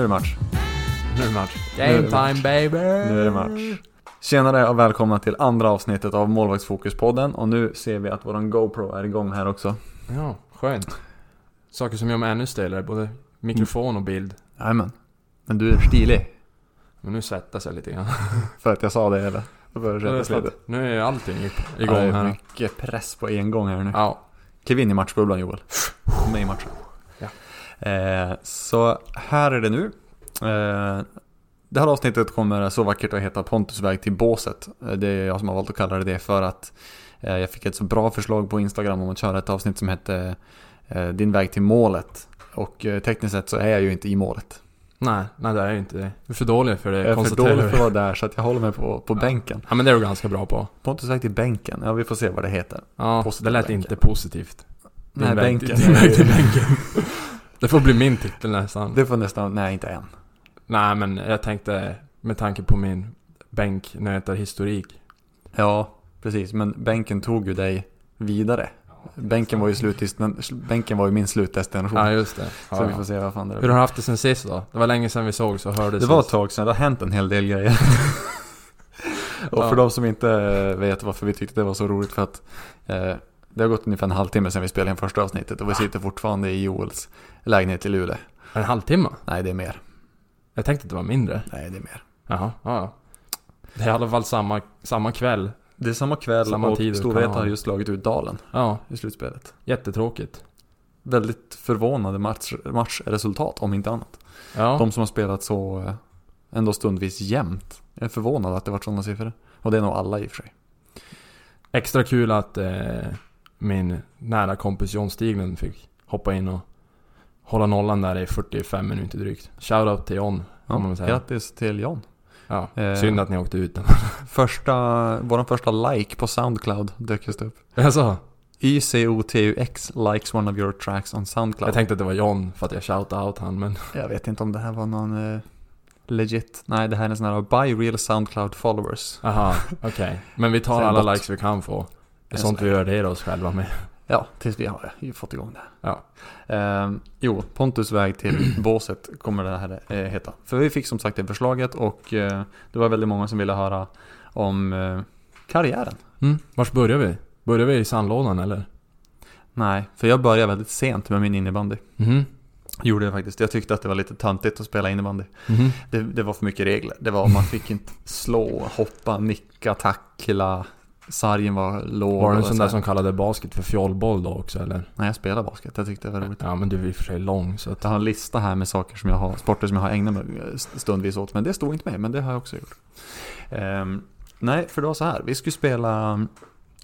är det match. Nu är det match. Nu är Game det match. time baby! Nu är det match. Tjenare och välkomna till andra avsnittet av Målvaktsfokuspodden. Och nu ser vi att våran GoPro är igång här också. Ja, skönt. Saker som gör mig ännu stelare, både mikrofon och bild. Jajamän. Men du är stilig. Men nu svettas jag lite grann. För att jag sa det eller? Lite. nu är allting i- Ja, igång det är här. mycket press på en gång här nu. Ja. Kliv in i matchbubblan Joel. Med i matchen. Ja. Eh, så här är det nu. Eh, det här avsnittet kommer så vackert att heta Pontus väg till båset. Eh, Det är jag som har valt att kalla det det för att eh, jag fick ett så bra förslag på Instagram om att köra ett avsnitt som hette Din väg till målet. Och tekniskt sett så är jag ju inte i målet. Nej, nej det är ju inte det. Du är för dålig för det, Jag är för dålig för att vara där så att jag håller mig på, på bänken. Ja men det är du ganska bra på. Pontus väg till bänken, ja vi får se vad det heter. Ja, Positiv det lät bänken. inte positivt. Din Nej, väg- bänken. Din väg till bänken. Det får bli min titel nästan. Det får nästan, nej inte än. Nej men jag tänkte, med tanke på min bänknötarhistorik. Ja, precis. Men bänken tog ju dig vidare. Bänken var ju, slutist, bänken var ju min slutdestination. Ja just det. så Ja, vi ja. får se vad fan det Hur har du haft det sen sist då? Det var länge sedan vi såg så hördes Det var ett tag sedan, det har hänt en hel del grejer. Och för Ja. de som inte eh, vet varför vi tyckte det var så roligt för att eh, det har gått ungefär en halvtimme sedan vi spelade in första avsnittet och vi sitter fortfarande i Joels lägenhet i Luleå. En halvtimme? Nej, det är mer. Jag tänkte att det var mindre. Nej, det är mer. Jaha, ja. Det är i alla fall samma, samma kväll. Det är samma kväll Samma och Storvreta har just slagit ut Dalen Ja, i slutspelet. jättetråkigt. Väldigt förvånande match, matchresultat om inte annat. Ja, De som har spelat så eh, ändå stundvis jämnt. Jag är förvånad att det varit sådana siffror. Och det är nog alla i och för sig. extra kul att eh, min nära kompis John Stiglund fick hoppa in och hålla nollan där i 45 minuter drygt. Shoutout till John, Ja, man säga. grattis till John. Ja, Eh. synd att ni åkte ut den. Första, vår första like på Soundcloud dök just upp. Alltså, YCOTUX likes one of your tracks on Soundcloud. jag tänkte att det var John för att jag shoutade out han, men Jag vet inte om det här var någon eh, legit. Nej, det här är en sån här buy real Soundcloud followers. aha, okej. Men vi tar alla likes vi kan få. Det är sånt så vi är värderar oss själva med. Ja, tills vi har fått igång det. Ja. Eh, jo, Pontus väg till båset kommer det här eh, heta. För vi fick som sagt det förslaget och eh, det var väldigt många som ville höra om eh, karriären. Mm, vars börjar vi? Börjar vi i sandlådan eller? Nej, för jag började väldigt sent med min innebandy. Mhm. Gjorde jag faktiskt. Jag tyckte att det var lite töntigt att spela innebandy. Mhm. Det, det var för mycket regler. Det var man fick inte slå, hoppa, nicka, tackla. Sargen var låg. Var det en sån så där som kallade basket för fjollboll då också eller? Nej, jag spelade basket. Jag tyckte det var roligt. Ja men du är i och för sig lång så att... Jag har en lista här med saker som jag har, sporter som jag har ägnat mig stundvis åt. Men det stod inte med, men det har jag också gjort. Ehm, nej, för det var så här. Vi skulle spela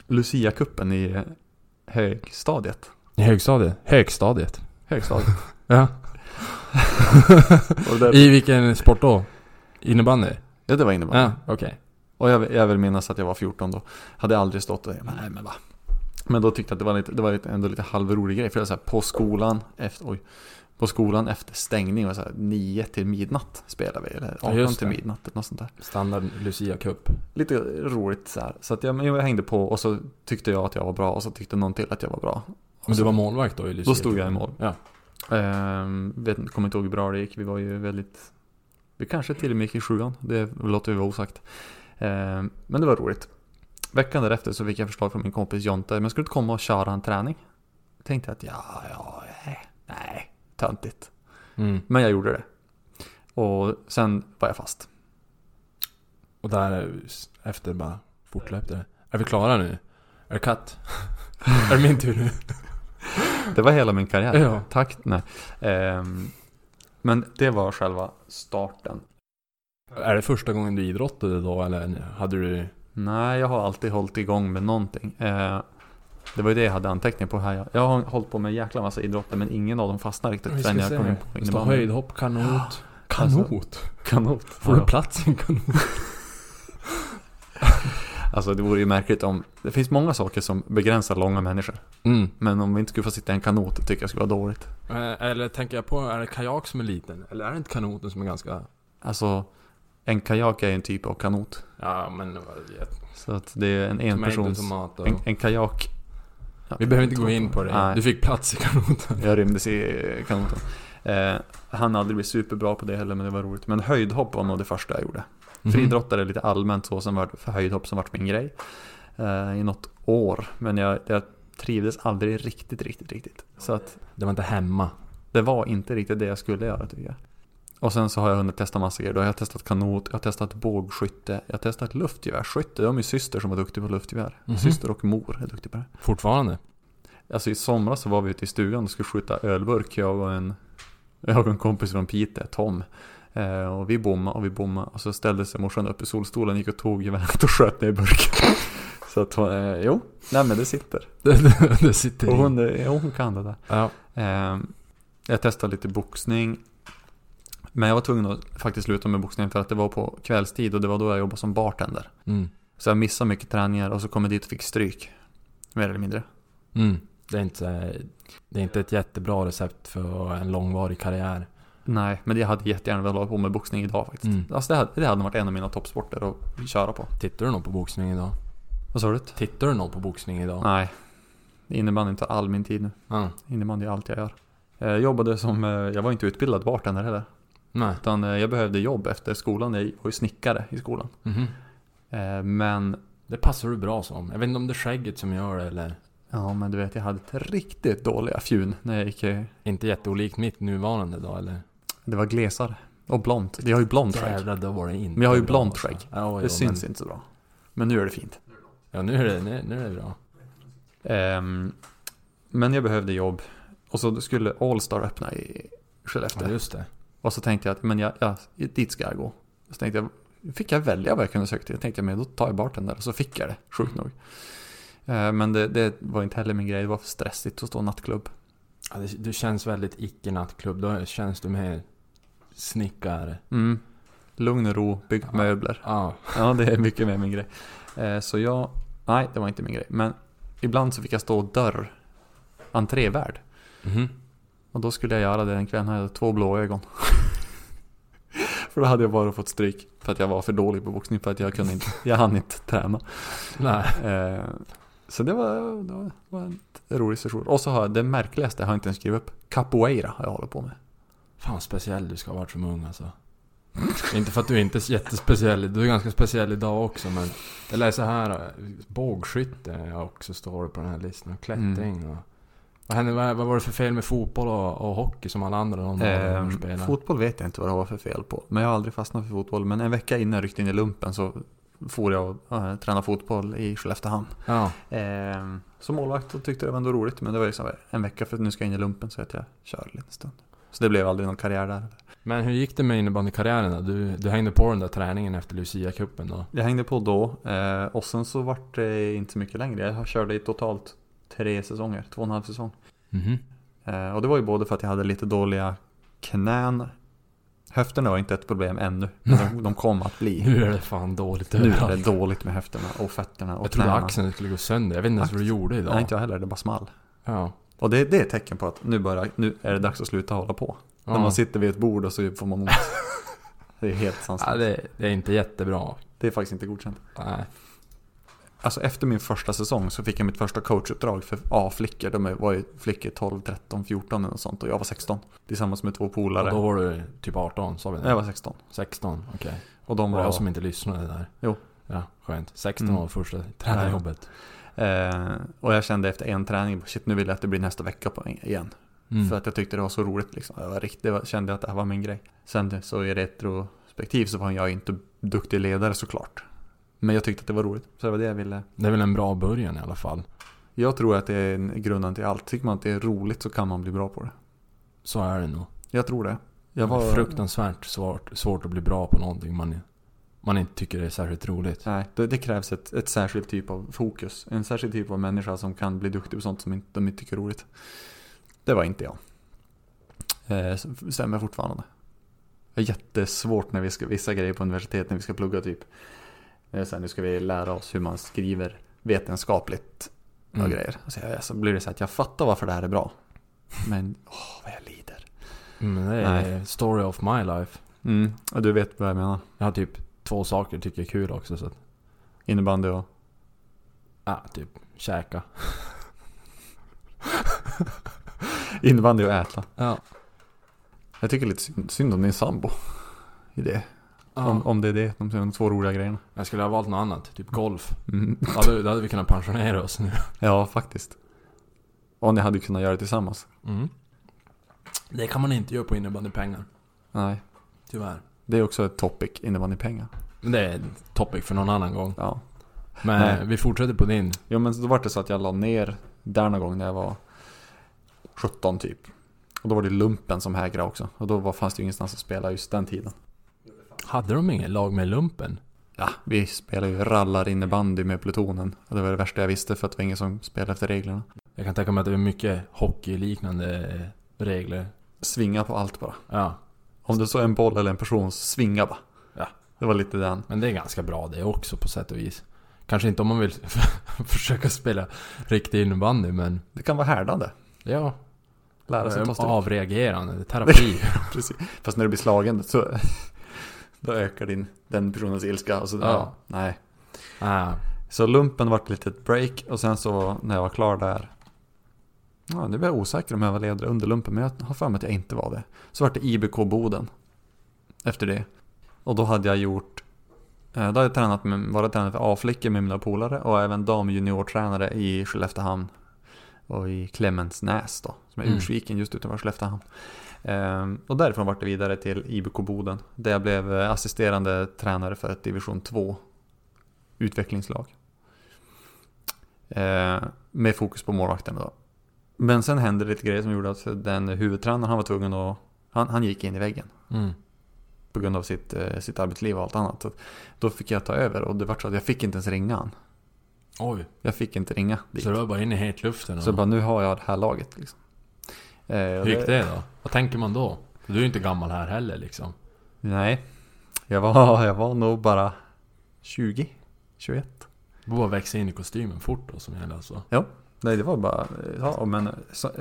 Lucia-cupen i eh, högstadiet. I högstadiet? Högstadiet? Högstadiet. Ja. I vilken sport då? Innebandy? ja, det var innebandy. Ja, okej. Och jag, jag vill minnas att jag var 14 då. Hade aldrig stått och nej men va. Men då tyckte jag att det var, lite, det var lite, ändå lite halvrolig grej. För var så här, på skolan efter, oj, på skolan efter stängning var så här 9 till midnatt spelade vi. Eller 18 just till midnatt eller något sånt där. Standard Lucia Cup. Lite roligt så här. Så att jag, jag hängde på och så tyckte jag att jag var bra och så tyckte någon till att jag var bra. Och Men du var målvakt då i Lucia? Då stod jag i mål. Ja. Ehm, vet, kommer inte ihåg hur bra det gick. Vi var ju väldigt... Vi kanske till och med gick i sjuan. Det låter vi vara osagt. Ehm, men det var roligt. Veckan därefter så fick jag förslag från min kompis Jonte. Men skulle inte komma och köra en träning. Tänkte att ja, ja, nej, nej, töntigt. Mm. Men jag gjorde det. Och sen var jag fast. Och där efter bara fortlöpte det. Är vi klara nu? Är det cut? är det min tur nu? Det var hela min karriär. Ja. Tack, nej. Ehm, men det var själva starten. Är det första gången du idrottade då eller hade du... Nej, jag har alltid hållit igång med någonting. Eh, det var ju det jag hade anteckningar på här. Jag- har hållit på med en jäkla massa idrotter men ingen av dem fastnar riktigt förrän jag kom in på Det innebandy. höjdhopp, kanot. Alltså, Kanot? Kanot. Får Ja. du plats i en kanot? Alltså det vore ju märkligt om... Det finns många saker som begränsar långa människor. Mm. Men om vi inte skulle få sitta i en kanot tycker jag skulle vara dåligt. Eh, Eller tänker jag på, är det kajak som är liten? Eller är det inte kanoten som är ganska... Alltså, en kajak är en typ av kanot. Ja men vad vet Så att det är en enpersons... och... En, en kajak... Ja, Vi behöver inte gå in på det. Nej. Du fick plats i kanoten. Jag rymdes i kanoten. Eh, han aldrig blivit superbra på det heller, men det var roligt. Men höjdhopp var nog det första jag gjorde. Mhm. Friidrottare lite allmänt så, som var för höjdhopp som vart min grej. Eh, I något år, men jag, jag trivdes aldrig riktigt, riktigt, riktigt. Så att Det var inte hemma. det var inte riktigt det jag skulle göra tycker jag. Och sen så har jag hunnit testa massa grejer. Då har jag testat kanot, jag har testat bågskytte, jag har testat luftgevärsskytte. Det var min syster som var duktig på luftgevär. Mhm. Syster och mor är duktig på det. Fortfarande? Alltså i somras så var vi ute i stugan och skulle skjuta ölburk. Jag och en, jag och en kompis från Piteå, Tom. Eh, och vi bommade och vi bommade. Och så ställde sig morsan upp i solstolen, gick och tog geväret och sköt ner burken. så att hon, eh, jo, nej men det sitter. Det, sitter Och hon, eh, jo, hon kan det där. Ja. Eh, jag testade lite boxning. Men jag var tvungen att faktiskt sluta med boxning för att det var på kvällstid och det var då jag jobbade som bartender. Mm. Så jag missade mycket träningar och så kom jag dit och fick stryk. Mer eller mindre. Mm. Det, är inte, det är inte ett jättebra recept för en långvarig karriär. Nej, men jag hade jättegärna velat hålla på med boxning idag faktiskt. Mm. Alltså det hade, det hade varit en av mina toppsporter att köra på. Tittar du något på boxning idag? Vad sa du? Tittar du något på boxning idag? Nej. Innebandy tar all min tid nu. Ja. Innebandy är allt jag gör. Jag jobbade som, eh, jag var inte utbildad bartender heller. Nej. Utan eh, jag behövde jobb efter skolan. Jag var ju snickare i skolan. Mhm. Eh, Men, Det passar du bra som. Jag vet inte om det är skägget som gör det eller... ja men du vet jag hade ett riktigt dåliga fjun när jag gick Inte jätteolikt mitt nuvarande då eller? Det var glesare. Och blont. Jag har ju blont skägg. Jävlar, då var det inte Men jag har ju blont alltså. skägg. Ja, Det jo, syns men, inte så bra. Men nu är det fint. Ja, nu är det, nu, nu är det bra. Ehm, men jag behövde jobb. Och så skulle Allstar öppna i Skellefteå. Ja, just det. Och så tänkte jag att men jag, ja, dit ska jag gå. Så tänkte jag, fick jag välja vad jag kunde söka till. Jag tänkte men då tar jag bartender. Och så fick jag det, sjukt nog. Eh, men det, det var inte heller min grej. Det var för stressigt att stå nattklubb. Ja, det, du känns väldigt icke-nattklubb. Då känns du mer snickare. Mm. Lugn och ro, bygg Ja. möbler. Ja. Ja, det är mycket mer min grej. Eh, så jag, nej det var inte min grej. Men ibland så fick jag stå dörr, entrévärd. Mhm. Och då skulle jag göra det den kvällen. Jag hade två blå ögon. för då hade jag bara fått stryk. För att jag var för dålig på boxning. För att jag kunde inte, jag hann inte träna. Nej. Eh, så det var, det var, en rolig session. Och så har jag, det märkligaste har jag inte ens skrivit upp. Capoeira har jag hållit på med. Fan speciell du ska ha varit som ung alltså. inte för att du inte är jättespeciell. Du är ganska speciell idag också men... Jag läser här, eh, bågskytte är också står på den här listan. Och klättring och... Vad, hände, vad, vad var det för fel med fotboll och, och hockey som alla andra någon Eh, eh, spelar? fotboll vet jag inte vad det var för fel på. Men jag har aldrig fastnat för fotboll. Men en vecka innan jag ryckte in i lumpen så for jag och äh, träna fotboll i Skelleftehamn. Ja. Eh, som målvakt så tyckte jag det var ändå roligt. Men det var liksom en vecka för att nu ska jag in i lumpen så att jag kör en stund. Så det blev aldrig någon karriär där. Men hur gick det med innebandykarriären då? Du, du hängde på den där träningen efter Lucia-cupen då? Jag hängde på då eh, och sen så vart det inte så mycket längre. Jag körde i totalt tre säsonger, två och en halv säsong. Mhm. Eh, och det var ju både för att jag hade lite dåliga knän. Höfterna var inte ett problem ännu. Men de, de kom att bli. Nu är det fan dåligt Nu är det dåligt med höfterna och fötterna och Jag trodde knäna. axeln skulle gå sönder. Jag vet inte ens vad du gjorde idag. Nej, inte jag heller. Det bara small. Ja. Och det, det är ett tecken på att nu, börjar, nu är det dags att sluta hålla på. När Ja. man sitter vid ett bord och så får man ont. det är helt sanslöst. Ja, det, det är inte jättebra. Det är faktiskt inte godkänt. Nej. Alltså efter min första säsong så fick jag mitt första coachuppdrag för A-flickor. De var ju flickor 12, 13, 14 eller något sånt. Och jag var 16. Tillsammans med två Och polare. då var du typ 18, sa vi det? Jag var 16. 16, okej. Och de var jag som inte lyssnade där. Jo. Ja, skönt. 16 Mm. var första tränarjobbet. Eh, och jag kände efter en träning, shit nu vill jag att det blir nästa vecka igen. Mm. För att jag tyckte det var så roligt liksom. Jag var riktigt, var, kände att det här var min grej. Sen så i retrospektiv så var jag inte duktig ledare såklart. Men jag tyckte att det var roligt. Så det var det jag ville. Det är väl en bra början i alla fall. Jag tror att det är en grunden till allt. Tycker man att det är roligt så kan man bli bra på det. Så är det nog. Jag tror det. Jag Det var... är fruktansvärt svårt, svårt att bli bra på någonting man, man inte tycker är särskilt roligt. Nej, det, det krävs ett, ett särskilt typ av fokus. En särskild typ av människa som kan bli duktig på sånt som inte, de inte tycker är roligt. Det var inte jag. Eh, stämmer fortfarande. Det är jättesvårt när vi ska, vissa grejer på universitet när vi ska plugga typ. Eh, sen nu ska vi lära oss hur man skriver vetenskapligt och Mm. grejer. Så, jag, så blir det så att jag fattar varför det här är bra. Men åh, vad jag lider. Men det är story of my life. Mm, och du vet vad jag menar. Jag har typ två saker jag tycker är kul också. Så att, Innebandy och... ah, typ käka. Innebandy och äta. Ja. Jag tycker lite synd, synd om din sambo. I det. Ja. Om, om det är det, de, de två roliga grejerna. Jag skulle ha valt något annat, typ golf. Mm. Då hade, då hade vi kunnat pensionera oss nu. Ja, faktiskt. Och ni hade kunnat göra det tillsammans. Mm. Det kan man inte göra på innebandypengar. Nej. Tyvärr. Det är också ett topic, innebandypengar. Det är en topic för någon annan gång. Ja. Men Nej. vi fortsätter på din. Jo men då var det så att jag la ner där någon gång när jag var 17 typ. Och då var det lumpen som hägrade också. Och då var, fanns det ju ingenstans att spela just den tiden. Hade de ingen lag med lumpen? Ja, vi spelade ju rallar innebandy med plutonen. Det var det värsta jag visste för att det var ingen som spelade efter reglerna. Jag kan tänka mig att det är mycket hockeyliknande regler. Svinga på allt bara. Ja. Om det så en boll eller en person, svinga bara. Ja. Det var lite den. Men det är ganska bra det också på sätt och vis. Kanske inte om man vill försöka spela riktig innebandy men Det kan vara härdande. ja. Lära sig ta stryk. Avreagerande, terapi. Precis. Fast när du blir slagen så då ökar din, den personens ilska. Och så, ja. Ja. nej. ah, Så lumpen vart ett litet break och sen så när jag var klar där. Ja, nu blev jag osäker om jag var ledare under lumpen men jag har för mig att jag inte var det. Så vart det IBK Boden. Efter det. Och då hade jag gjort eh, då hade jag tränat med, varit tränare för A-flickor med mina polare och även damjuniortränare i Skelleftehamn. Och i Clemensnäs då, som är Mm. Ursviken just utanför Skelleftehamn. Ehm, och därifrån vart det vidare till IBK Boden. Där jag blev eh, assisterande tränare för ett division 2 utvecklingslag. Eh, med fokus på målvakterna då. Men sen hände det lite grejer som gjorde att den huvudtränaren han var tvungen att... Han, han gick in i väggen. mm. På grund av sitt, eh, sitt arbetsliv och allt annat. Så då fick jag ta över och det var så att jag fick inte ens ringa han. Oj. Jag fick inte ringa dit. Så du var bara inne i hetluften? Så och- bara nu har jag det här laget liksom. Eh, Hur gick det då? Vad tänker man då? Du är ju inte gammal här heller liksom. Nej. Jag var, jag var nog bara 20, 21. Du bara växa in i kostymen fort då som gäller alltså. Nej det var bara, ja men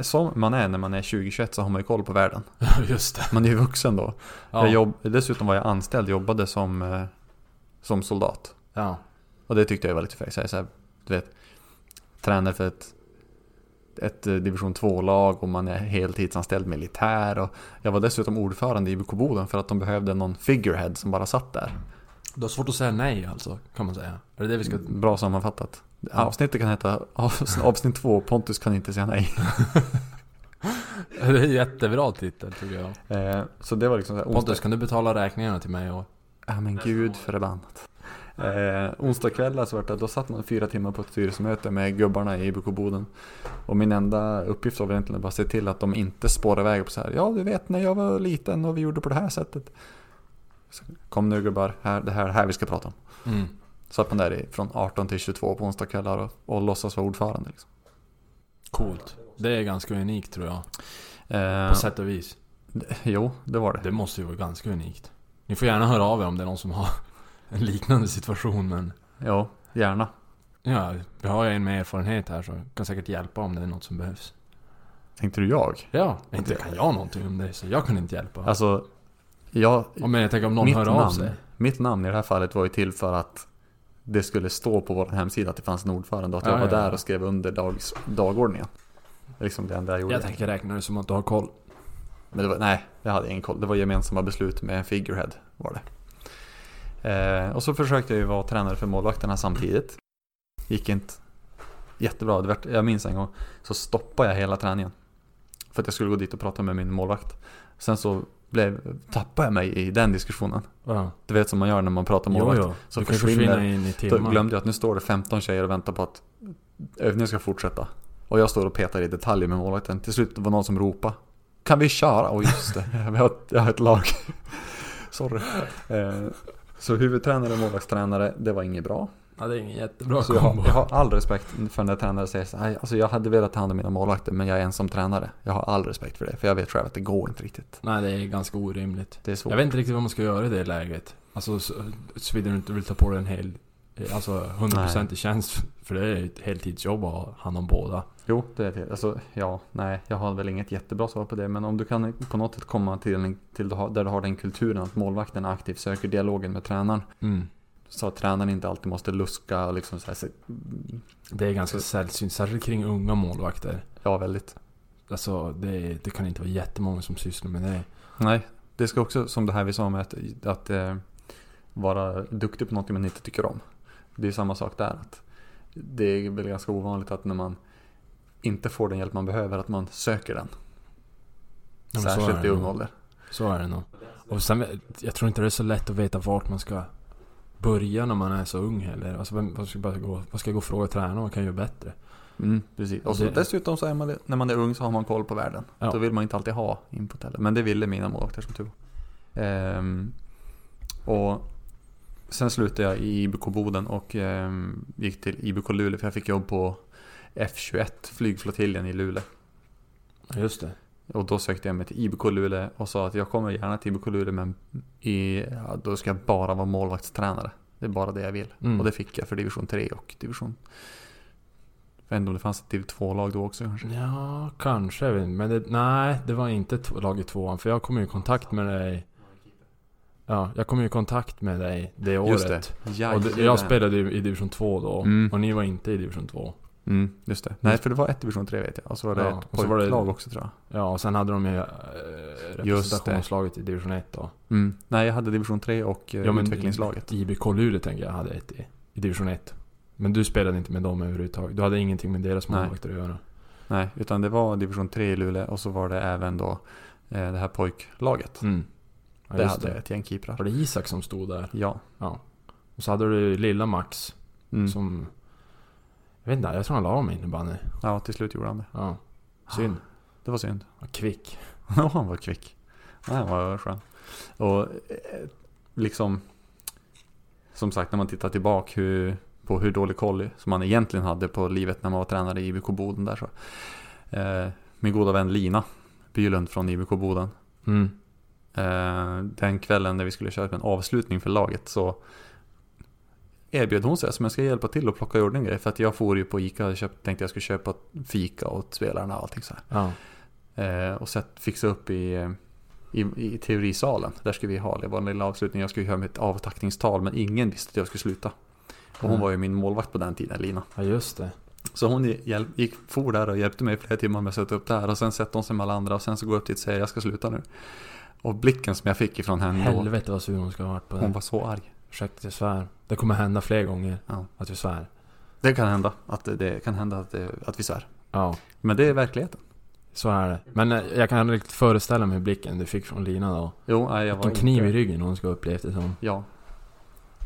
som man är när man är 20-21 så har man ju koll på världen. Just det. Man är ju vuxen då. Ja. Jag jobb, dessutom var jag anställd, jobbade som, eh, som soldat. ja. Och det tyckte jag var lite fräckt. Så jag, så här, du vet, tränare för ett, ett eh, division 2-lag och man är heltidsanställd militär. Och jag var dessutom ordförande i IBK Boden för att de behövde någon figurehead som bara satt där. Du har svårt att säga nej alltså, kan man säga. Är det det vi ska... Bra sammanfattat. Avsnittet kan heta avs- avsnitt 2, Pontus kan inte säga nej. Det är en jättebra titel tycker jag. Eh, så det var liksom Pontus, kan du betala räkningarna till mig och... Ja men gud förbannat. Eh, onsdag kväll så vart det, då satt man fyra timmar på ett styrelsemöte med gubbarna i IBK Boden. Och min enda uppgift var väl egentligen bara se till att de inte spårar iväg på så här. Ja du vet när jag var liten och vi gjorde på det här sättet. Så, Kom nu gubbar, här, det här, här vi ska prata om. Mm. Satt man där i, från 18 till 22 på onsdagskvällar och, och låtsas vara ordförande. Liksom. Coolt. Det är ganska unikt tror jag. Eh, På sätt och vis. jo, det var det. Det måste ju vara ganska unikt. Ni får gärna höra av er om det är någon som har en liknande situation men... Ja, gärna. Ja, vi har ju en med erfarenhet här så kan säkert hjälpa om det är något som behövs. Tänkte du jag? Ja, inte kan jag någonting om det så jag kan inte hjälpa. Alltså, jag, Ja, men jag tänker om någon hör av namn, sig. Mitt namn i det här fallet var ju till för att det skulle stå på vår hemsida att det fanns en ordförande och att Ja, jag var ja, där och skrev under dags, dagordningen. Liksom det enda jag gjorde. Jag tänker räkna det som att du har koll. Men det var, nej, jag hade ingen koll. Det var gemensamma beslut med en figurehead var det. Eh, och så försökte jag ju vara tränare för målvakterna samtidigt. Gick inte jättebra. Jag minns en gång så stoppade jag hela träningen. För att jag skulle gå dit och prata med min målvakt. Sen så blev, tappade jag mig i den diskussionen. Ja. Du vet som man gör när man pratar Jo, målvakt. jo. Så du försvinner- in i Då timmar. glömde jag att nu står det 15 tjejer och väntar på att övningen ska fortsätta. Och jag står och petar i detaljer med målvakten. Till slut var det någon som ropade. Kan vi köra? Åh just det, jag har ett, jag har ett lag. Sorry. Eh, så huvudtränare och målvaktstränare, det var inget bra. Ja, det är ingen jättebra Så jag har, jag har all respekt för när tränare säger så här, alltså jag hade velat ta hand om mina målvakter men jag är ensam tränare. Jag har all respekt för det, för jag vet själv att det går inte riktigt. Nej, det är ganska orimligt. Det är svårt. Jag vet inte riktigt vad man ska göra i det läget. Alltså, så- såvida du inte vill ta på dig en hel... Alltså 100% i tjänst. För det är ett heltidsjobb att ha hand om båda. Jo, det är det. Alltså, ja, nej, jag har väl inget jättebra svar på det. Men om du kan på något sätt komma till, en, till där du har den kulturen att målvakten aktivt söker dialogen med tränaren. Mm. Så att tränaren inte alltid måste luska och liksom så här, se- Det är ganska Så- sällsynt, särskilt kring unga målvakter. ja väldigt. Alltså, det, det kan inte vara jättemånga som sysslar med det. Nej, det ska också, som det här vi sa med att, att eh, vara duktig på något man inte tycker om. Det är samma sak där. Att det är väl ganska ovanligt att när man inte får den hjälp man behöver, att man söker den. Ja, Särskilt i ung ålder. Så är det nog. Och sen, jag tror inte det är så lätt att veta vart man ska börja när man är så ung heller. Alltså, vad, ska jag bara gå, vad ska jag gå och fråga tränaren vad kan jag göra bättre? Mm, precis. Och så Det- dessutom så är man, när man är ung så har man koll på världen. Ja. Då vill man inte alltid ha input heller. Men det ville mina målvakter som tur ehm, Och sen slutade jag i IBK Boden och ehm, gick till IBK Luleå för jag fick jobb på F21 flygflottiljen i Luleå. Just det. Och då sökte jag mig till IBK Luleå och sa att jag kommer gärna till IBK Luleå men i, ja, då ska jag bara vara målvaktstränare. Det är bara det jag vill. Mm. Och det fick jag för division 3 och division... Jag vet inte om det fanns ett div 2-lag då också kanske. Ja, kanske. Men det, nej, det var inte t- lag i tvåan. För jag kom i kontakt med dig. Ja, jag kom ju i kontakt med dig det året. Just det. Och Jajamän. jag spelade ju i division 2 då. Mm. Och ni var inte i division 2. Mm, just det. Nej, för det var ett division 3 vet jag. Och så var det Ja, ett pojklag också tror jag. Ja, och sen hade de ju äh, det. representationslaget i division 1 då. Mm. Nej, jag hade division 3 och eh, Ja, men- utvecklingslaget. IBK Luleå tänker jag hade ett i, i division 1. Men du spelade inte med dem överhuvudtaget. Du hade ingenting med deras målvakter att göra. Nej, utan det var division 3 i Luleå och så var det även då eh, det här pojklaget. Mm. Ja, det hade det. ett gäng keeprar. Var det Isak som stod där? Ja. Ja. Och så hade du lilla Max Mm. som... Jag vet inte, jag tror han la om innebandy. Ja, till slut gjorde han det. Ja. Synd. Det var synd. Vad kvick. Ja, han var kvick. Nej, han var skön. Och eh, liksom, som sagt när man tittar tillbaka hur, på hur dålig koll som man egentligen hade på livet när man var tränare i IBK Boden där så. Eh, min goda vän Lina Bylund från IBK Boden. Mm. Eh, den kvällen när vi skulle köra en avslutning för laget så erbjöd hon sig som jag ska hjälpa till och plocka i ordning grejer. För att jag får ju på Ica och köpt, tänkte jag skulle köpa fika åt spelarna och allting så här. Ja. Eh, och sett, fixa upp i, i, i teorisalen. Där skulle vi ha, det var en liten avslutning. Jag skulle göra mitt avtackningstal men ingen visste att jag skulle sluta. Och hon Mm. var ju min målvakt på den tiden, Lina. ja, just det. Så hon hjälp, gick, for där och hjälpte mig i flera timmar med att sätta upp där. Och sen sätter hon sig med alla andra och sen så går jag upp dit och säger jag ska sluta nu. Och blicken som jag fick ifrån henne Helvete vad sur hon ska ha varit på hon det. var så arg. Ursäkta, jag svär. Det kommer hända fler gånger Ja. att vi svär. Det kan hända att det, det kan hända att, det, att vi svär. Ja, Men det är verkligheten. så är det. Men eh, jag kan riktigt föreställa mig blicken du fick från Lina då. Jo, nej, jag var Vilken kniv i inte, ryggen hon ska ha upplevt det som. Ja.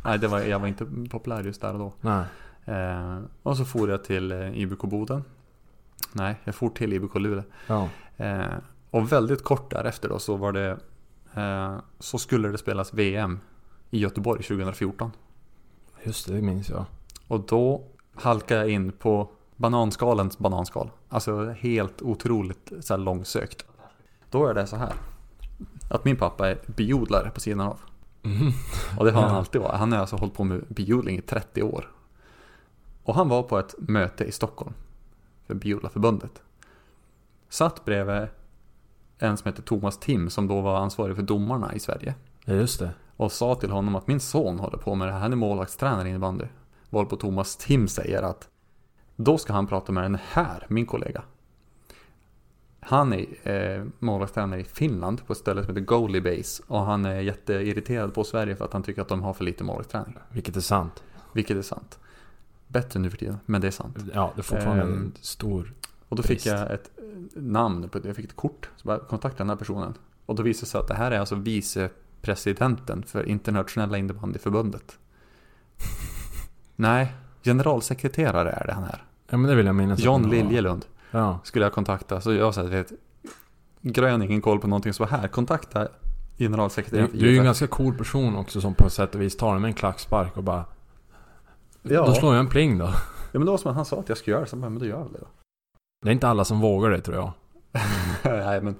Nej, det var, jag var inte populär just där och då. Nej. Eh, och så for jag till eh, IBK Boden. Nej, jag for till IBK Luleå. Ja. Eh, och väldigt kort därefter då så var det Så skulle det spelas VM i Göteborg 2014. Just det, det minns jag. Och då halkade jag in på bananskalens bananskal. Alltså helt otroligt så här långsökt. Då är det så här. Att min pappa är biodlare på sidan av. Mhm. Och det har han alltid varit. Han har alltså hållit på med biodling i 30 år. Och han var på ett möte i Stockholm. För Biodlarförbundet. Satt bredvid en som heter Thomas Tim som då var ansvarig för domarna i Sverige. Ja, just det. Och sa till honom att min son håller på med det här. Han är målvaktstränare i innebandy. Varpå Thomas Tim säger att då ska han prata med den här, min kollega. Han är eh, målvaktstränare i Finland på ett ställe som heter Goalie Base. Och han är jätteirriterad på Sverige för att han tycker att de har för lite målvaktsträning. Vilket är sant. Vilket är sant. Bättre nu för tiden, men det är sant. Ja, det är fortfarande Ehm, en stor... Och då fick Brist. jag ett eh, namn, jag fick ett kort. Så bara kontakta den här personen. Och då visade det sig att det här är alltså vicepresidenten för internationella innebandyförbundet. Nej, generalsekreterare är det han här. Ja, men det vill jag minnas. John. Liljelund Ja. skulle jag kontakta. Så jag sa att grön ingen koll på någonting som var här. Kontakta Du, generalsekreteraren för du är ju en ganska cool person också som på sätt och vis tar med en klackspark och bara... Ja. Då slår jag en pling då. Ja men det var som att han sa att jag skulle göra. Så jag bara, men då gör jag väl det då. Det är inte alla som vågar det tror jag. Nej men,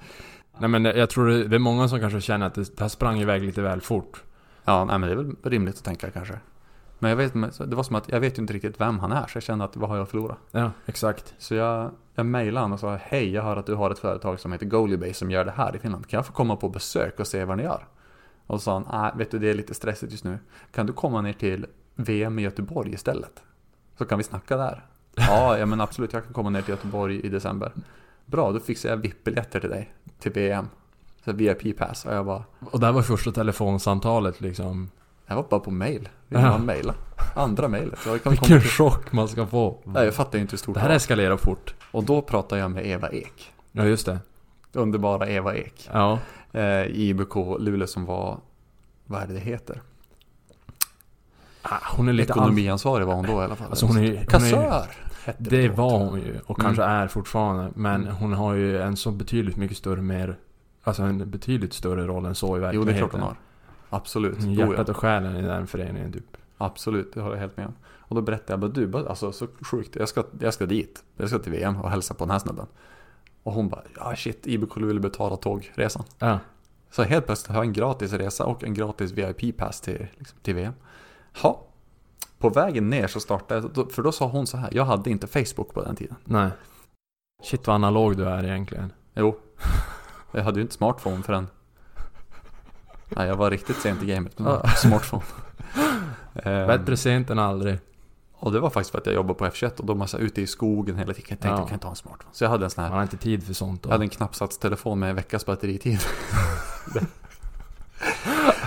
Nej men jag tror det är många som kanske känner att det, här sprang iväg lite väl fort. ja, nej, men det är väl rimligt att tänka kanske. Men jag vet, det var som att jag vet ju inte riktigt vem han är. Så jag kände att vad har jag att förlora? Ja, exakt. Så jag, jag mejlade honom och sa Hej, jag hör att du har ett företag som heter Goaliebase som gör det här i Finland. Kan jag få komma på besök och se vad ni gör? Och så sa han, nej vet du det är lite stressigt just nu. Kan du komma ner till VM i Göteborg istället? Så kan vi snacka där. Ja, ja men absolut, jag kan komma ner till Göteborg i december. Bra, då fixar jag VIP-biljetter till dig, till VM. Så här VIP-pass. Och jag bara, Och det här var första telefonsamtalet liksom. jag var bara på mail. Vi Ja. ja. mejla. Andra mejlet. Vilken till- chock man ska få. Nej, jag fattar ju inte hur stort Det här var. eskalerar fort. Och då pratade jag med Eva Ek. Ja, just det. Underbara Eva Ek. Ja. Eh, IBK Luleå som var, vad är det det heter? Ah, Hon är lite. Ekonomiansvarig var hon då i alla fall. Alltså hon är, hon Kassör! Det var hon ju och Mm. kanske är fortfarande. Men Mm. hon har ju en så betydligt mycket större mer... Alltså en betydligt större roll än så i Jo, verkligheten. det är klart hon har. Absolut. Mm, Jo. Hjärtat och själen i den föreningen typ. Absolut, det håller jag helt med om. Och då berättade jag bara, du, bara, alltså så sjukt, jag ska, jag ska dit. Jag ska till VM och hälsa på den här snubben. Och hon bara, ja shit, IBK vill betala tågresan. Ja. Så helt plötsligt har jag en gratis resa och en gratis VIP-pass till, liksom, till VM. Ja. På vägen ner så startade jag, för då sa hon så här, jag hade inte Facebook på den tiden. Nej. Shit vad analog du är egentligen. Jo. Jag hade ju inte smartphone förrän... Nej, jag var riktigt sent i gamet med Ja. smartphone. Ehm, Bättre sent än aldrig. Och det var faktiskt för att jag jobbade på F21 och då var ute i skogen hela tiden. Jag tänkte, Ja. jag kan inte ha en smartphone. Så jag hade en sån Man här, har inte tid för sånt då. jag hade en knappsatstelefon med en veckas batteritid.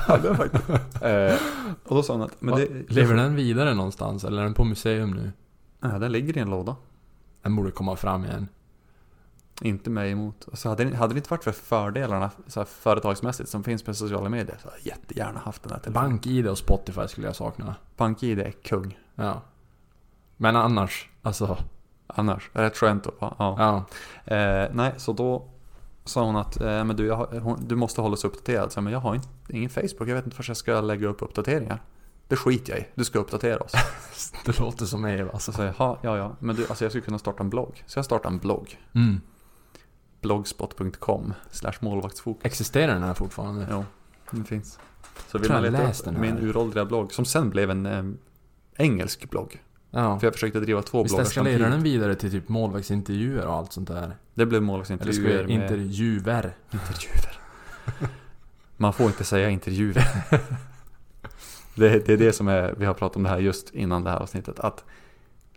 ja, det var faktiskt. Eh, och då sa hon att, men det... Lever den vidare någonstans eller är den på museum nu? Ja, den ligger i en låda. Den borde komma fram igen. Inte mig emot. Och så hade, det- hade det inte varit för fördelarna så här, företagsmässigt som finns på sociala medier så hade jag jättegärna haft den här telefonen. BankID och Spotify skulle jag sakna. BankID är kung. Ja. Men annars, alltså. Annars, rätt skönt att. Ja. Ja. Eh, nej, så då sa hon att eh, men du, jag hon, du måste hålla sig uppdaterad. Så, jag, men jag har inte, ingen Facebook, jag vet inte var jag ska lägga upp uppdateringar. Det skiter jag i, du ska uppdatera oss. Det låter som Så alltså. säger jag, ja, ja, ja, men du, alltså jag skulle kunna starta en blogg. Så jag startade en blogg. Mm. Blogspot.com slash målvaktsfokus. Existerar den här fortfarande? Jo, den finns. Så vill man leta upp min uråldriga blogg, som sen blev en eh, engelsk blogg. Ja. För jag försökte driva två Visst bloggar samtidigt. den vidare till typ målvaktsintervjuer och allt sånt där? Det blev Eller ska målvaktsintervjuer med intervjuer? intervjuer. Man får inte säga intervjuer. Det, det är det som är, vi har pratat om det här just innan det här avsnittet. Att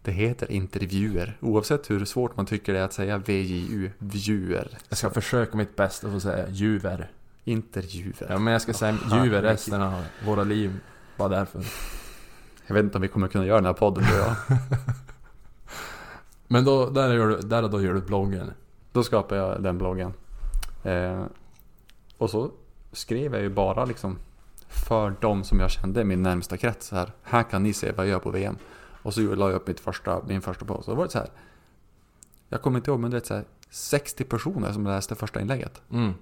det heter intervjuer. Oavsett hur svårt man tycker det är att säga VJU, vjuer. Jag ska försöka mitt bästa för att säga juver. Intervjuer. Ja men jag ska säga juver resten av våra liv. Bara därför. Jag vet inte om vi kommer kunna göra den här podden du och jag. Men då, där, gör du, där och då gör du bloggen. Då skapade jag den bloggen. Eh, och så skrev jag ju bara liksom för de som jag kände i min närmsta krets. Här, här kan ni se vad jag gör på VM. Och så la jag upp mitt första, min första post. Och då var det så här. Jag kommer inte ihåg men det är så här 60 personer som läste första inlägget. Mm.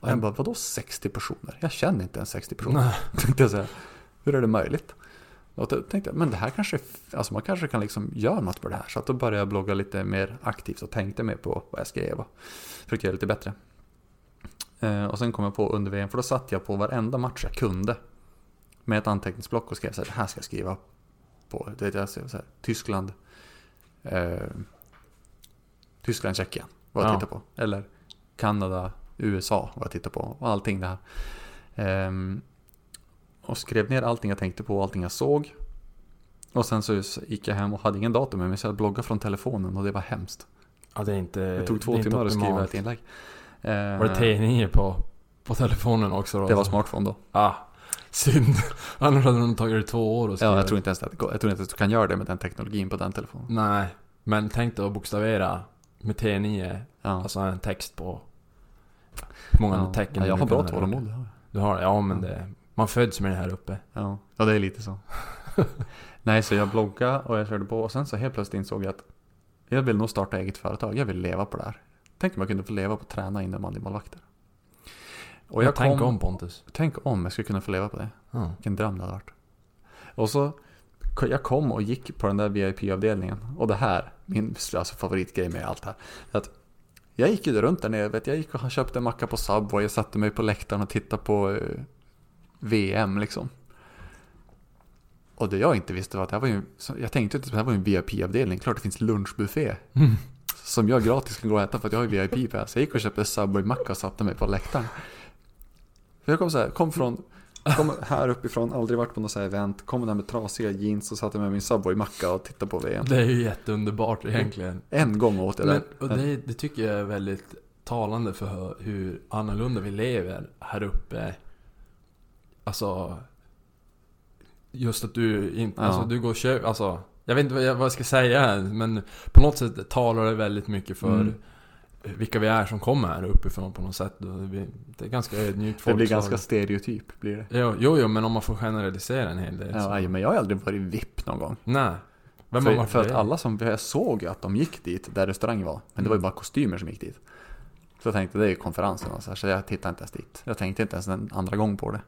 Och jag bara, vadå 60 personer? Jag känner inte ens 60 personer. Nej. Tänkte jag så här, hur är det möjligt? Och då tänkte jag, men det här kanske, alltså man kanske kan liksom göra något på det här. Så att då började jag blogga lite mer aktivt och tänkte mer på vad jag skrev och försökte göra lite bättre. Eh, och sen kom jag på under VM, för då satt jag på varenda match jag kunde. Med ett anteckningsblock och skrev så här, det här ska jag skriva på. Det är så här, Tyskland, eh, Tyskland, Tjeckien var jag Ja. tittade på. Eller Kanada, USA var jag tittade på. Och allting det här. Ehm, och skrev ner allting jag tänkte på, allting jag såg. Och sen så gick jag hem och hade ingen dator med mig så jag bloggade från telefonen och det var hemskt. Ja det är inte Det tog två det timmar att skriva ett inlägg. Var det T9 på, på telefonen också då? Det var smartphone då. Ah, synd. Annars hade det tagit det två år att skriva. Ja, jag tror inte ens att det. Jag tror inte att du kan göra det med den teknologin på den telefonen. Nej, men tänk dig att bokstavera med T9, Ja. alltså en text på många ja. tecken ja, jag har bra tålamod. det har. Du har ja men det, man föds med det här uppe. Ja. ja, det är lite så. Nej, så jag bloggade och jag körde på och sen så helt plötsligt insåg jag att jag vill nog starta eget företag. Jag vill leva på det här. Tänk om jag kunde få leva på att träna innebandymålvakter. Och jag Tänk kom, om Pontus. Tänk om jag skulle kunna få leva på det. Ja. Vilken dröm det hade varit. Och så, jag kom och gick på den där VIP-avdelningen. Och det här, min alltså, favoritgrej med allt här. är Att jag gick ju runt där nere, vet, jag gick och köpte en macka på Subway. Jag satte mig på läktaren och tittade på eh, VM liksom. Och det jag inte visste var att det här var ju, så- jag tänkte inte att det här var en VIP-avdelning. Klart det finns lunchbuffé. Mm. Som jag gratis kan gå och äta för att jag har ju VIP-pass. Jag gick och köpte Subway-macka och satte mig på läktaren. För jag kom så här, kom från, kom här uppifrån, aldrig varit på något så här event. Kom där med trasiga jeans och satte med min Subway-macka och tittade på VM. Det är ju jätteunderbart egentligen. En gång åt jag Men, det. och det, det tycker jag är väldigt talande för hur annorlunda vi lever här uppe. Alltså... Just att du inte... Ja. Alltså du går och köper... Alltså... Jag vet inte vad jag, vad jag ska säga här, men på något sätt talar det väldigt mycket för Mm. vilka vi är som kommer här uppifrån på något sätt. Det är ganska ödmjukt Det blir ganska stereotyp blir det. Jo, jo, jo, men om man får generalisera en hel del. Ja, så. aj, men jag har aldrig varit VIP någon gång. Nej. Vem har För, för att alla som, jag såg att de gick dit där restaurangen var. Men det var ju bara kostymer som gick dit. Så jag tänkte det är ju konferensen och så, här, så jag tittade inte ens dit. Jag tänkte inte ens en andra gång på det.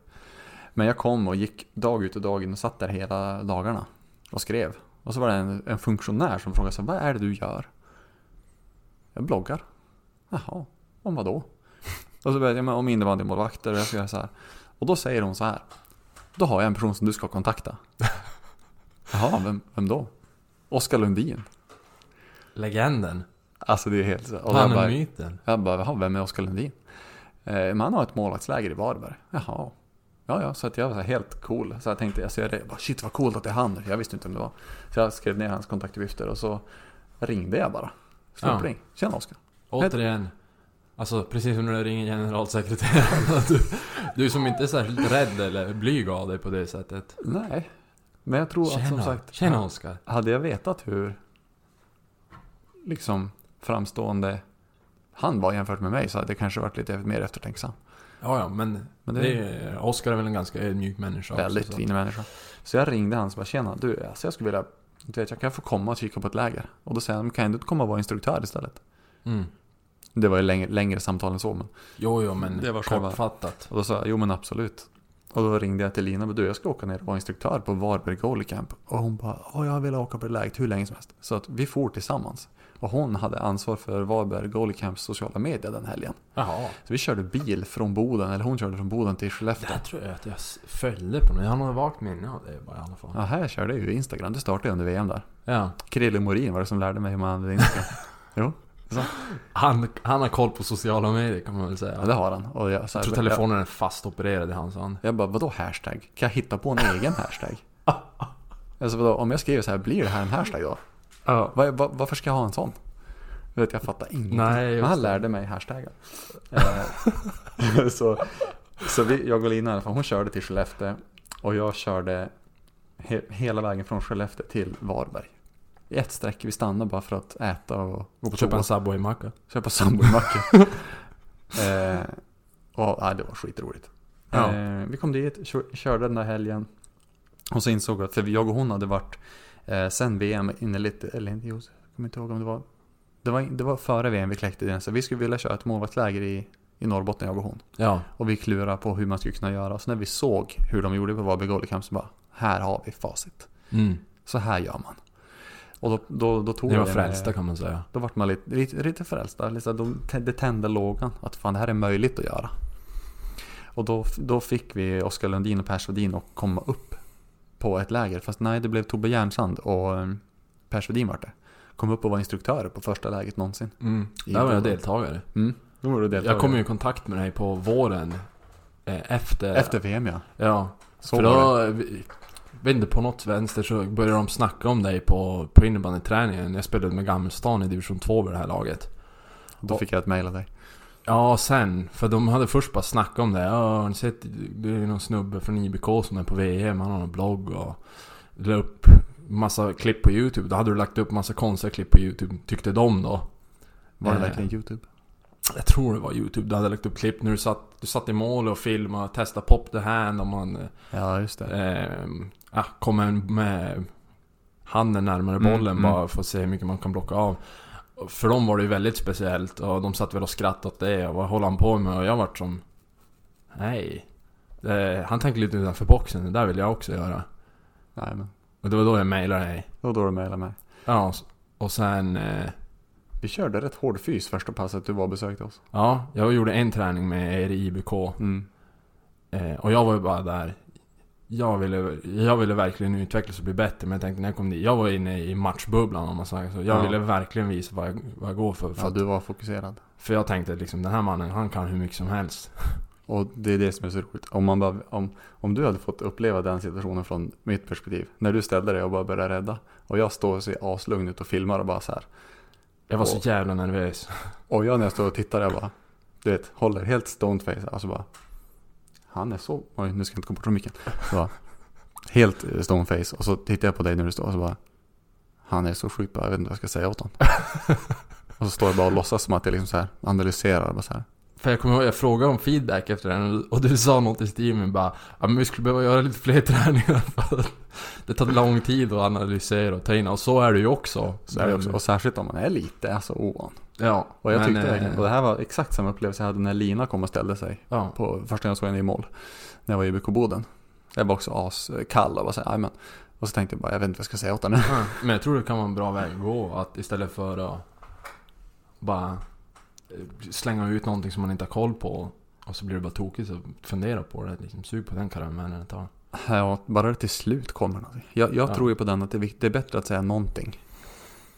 Men jag kom och gick dag ut och dag in och satt där hela dagarna och skrev. Och så var det en, en funktionär som frågade så här, vad är det du gör? Jag bloggar. Jaha, om vad då? Och så började jag med om innebandymålvakter och jag ska göra så här. Och då säger hon så här. Då har jag en person som du ska kontakta. Jaha, vem, vem då? Oskar Lundin. Legenden. Alltså det är helt. Och Han är bara, myten. jag bara, jaha, vem är Oskar Lundin? Eh, man har ett målvaktsläger i Varberg. Jaha. Ja, ja, så att jag var helt cool. Så jag tänkte, jag ser det, jag bara, shit vad coolt att det är han. Jag visste inte om det var. Så jag skrev ner hans kontaktuppgifter och så ringde jag bara. Slumpring. Tjena Oskar. Återigen. Alltså precis som när du ringer generalsekreteraren. Du, du som inte är särskilt rädd eller blyg av dig på det sättet. Nej. Men jag tror att som Tjena, sagt. tjena Oskar. Hade jag vetat hur liksom framstående han var jämfört med mig så hade det kanske varit lite mer eftertänksam. Ja, ja, men, Men det det är, Oskar är väl en ganska ödmjuk människa Väldigt också, så. fin människa. Så jag ringde han och bara tjena du, alltså jag skulle vilja, du vet jag kan få komma och kika på ett läger. Och då säger han, kan du inte komma och vara instruktör istället? Mm. Det var ju längre, längre samtal än så men. Jo, jo, men Det var kortfattat. Och då sa jag, jo men absolut. Och då ringde jag till Lina och du jag ska åka ner och vara instruktör på Varberg Goalie Camp. Och hon bara, åh jag vill åka på det läget hur länge som helst. Så att vi for tillsammans. Och hon hade ansvar för Varberg Goalie Camps sociala medier den helgen. Jaha. Så vi körde bil från Boden, eller hon körde från Boden till Det Skellefteå. här tror jag att jag följde på något. Jag har något vagt minne av det bara i alla fall. Ja, här körde jag ju Instagram, det startade under VM där. Ja. Krille Morin var det som lärde mig hur man använde Instagram. jo, Han, han har koll på sociala medier kan man väl säga. ja, det har han. Och jag, så jag här, tror telefonen är fast opererad i hans hand. Jag, jag bara, vadå hashtag? Kan jag hitta på en egen hashtag? alltså vadå, om jag skriver så här, blir det här en hashtag då? Ja. Var, var, varför ska jag ha en sån? Jag vet, jag fattar ingenting. Nej, Men han lärde mig hashtaggar. Eh, så så vi, jag och Lina i alla fall, hon körde till Skellefteå. Och jag körde he, hela vägen från Skellefteå till Varberg. I ett streck, vi stannade bara för att äta och gå på Köpa en Subway-macka. Köpa sambomacka. eh, och ja, det var skitroligt. Ja. Eh, vi kom dit, kö- körde den där helgen. Och så insåg jag att, för jag och hon hade varit eh, sen VM inne lite, eller jo, jag kommer inte ihåg om det var. Det var, det var före VM vi kläckte den, så vi skulle vilja köra ett målvaktsläger i, i Norrbotten, jag och hon. Ja. Och vi klurade på hur man skulle kunna göra. Så när vi såg hur de gjorde på Varberg Goalie Camp så bara, här har vi facit. Mm. Så här gör man. Och då, då, då tog Ni var det med- frälsta kan man säga. då vart man lite, lite, lite frälsta. De, det tände lågan. Att fan det här är möjligt att göra. Och då, då fick vi Oskar Lundin och Per Svedin att komma upp på ett läger. Fast nej, det blev Tobbe Järnsand och eh, Per Svedin vart det. Kom upp och var instruktörer på första läget någonsin. Mm. Där var jag deltagare. Mm. Då var du deltagare. Jag kom ju i kontakt med dig på våren. Eh, efter... Efter VM ja. Ja. Så för då... Vet inte, på något vänster så började de snacka om dig på, på innebandyträningen. Jag spelade med Gammelstaden i division 2 vid det här laget. Då fick jag ett mail av dig. Ja, sen. För de hade först bara snackat om det. Ja, har ni sett? Det är någon snubbe från IBK som är på VM. Han har en blogg och... La upp massa klipp på YouTube. Då hade du lagt upp massa konstiga klipp på YouTube. Tyckte de då. Var det Eh, verkligen YouTube? Jag tror det var YouTube. Du hade lagt upp klipp när du satt, du satt i mål och filmade. Testa pop the hand om man... Ja, just det. Eh, kommer med handen närmare Mm, bollen mm. bara för att se hur mycket man kan blocka av. För dem var det ju väldigt speciellt och de satt väl och skrattade åt det och vad håller han på med? Och jag vart som... Nej. Eh, han tänker lite utanför boxen, det där vill jag också göra. Nej, men. Och det var då jag mejlade dig. Det var då du mejlade mig. Ja, och sen... Eh, Vi körde rätt hård fys första passet du var och besökte oss. ja, jag gjorde en träning med er i IBK. Mm. Eh, och jag var ju bara där. Jag ville, jag ville verkligen utvecklas och bli bättre. Men jag tänkte när jag kom dit. Jag var inne i matchbubblan om man säger så. Jag Ja. ville verkligen visa vad jag, vad jag går för. För, Ja, att- du var fokuserad. för jag tänkte liksom den här mannen, han kan hur mycket som helst. Och det är det som är så roligt. Om, man bara, om, om du hade fått uppleva den situationen från mitt perspektiv. När du ställde dig och bara började rädda. Och jag står och ser aslugn ut och filmar och bara så här. Jag var Och- så jävla nervös. Och jag när jag står och tittar, jag bara, du vet, håller helt stoned face. Alltså bara, han är så, oj nu ska jag inte komma bort från micken. Så helt eh, stone face. Och så tittar jag på dig när du står och så bara, han är så sjukt bra, jag vet inte vad jag ska säga åt honom. och så står jag bara och låtsas som att jag liksom så här analyserar. Bara så här. För jag kommer ihåg, jag frågade om feedback efter den och du sa något i stil med bara Ja men vi skulle behöva göra lite fler träningar för att det tar lång tid att analysera och ta in och så är det ju också. Så är det också. Och särskilt om man är lite alltså ovan. Ja. Och jag men, tyckte eh, verkligen, och det här var exakt samma upplevelse jag hade när Lina kom och ställde sig. Ja. På första gången jag såg henne i mål. När jag var i IBK Boden. Jag var också askall och bara såhär, men. Och så tänkte jag bara, jag vet inte vad jag ska säga åt henne. Ja, Men jag tror det kan vara en bra väg att gå. Att istället för att bara eh, slänga ut någonting som man inte har koll på. Och så blir det bara tokigt. Så fundera på det. Liksom, sug på den karamellen ett tag. Ja, bara det till slut kommer någonting. Jag, jag Ja. tror ju på den att det är, det är bättre att säga någonting.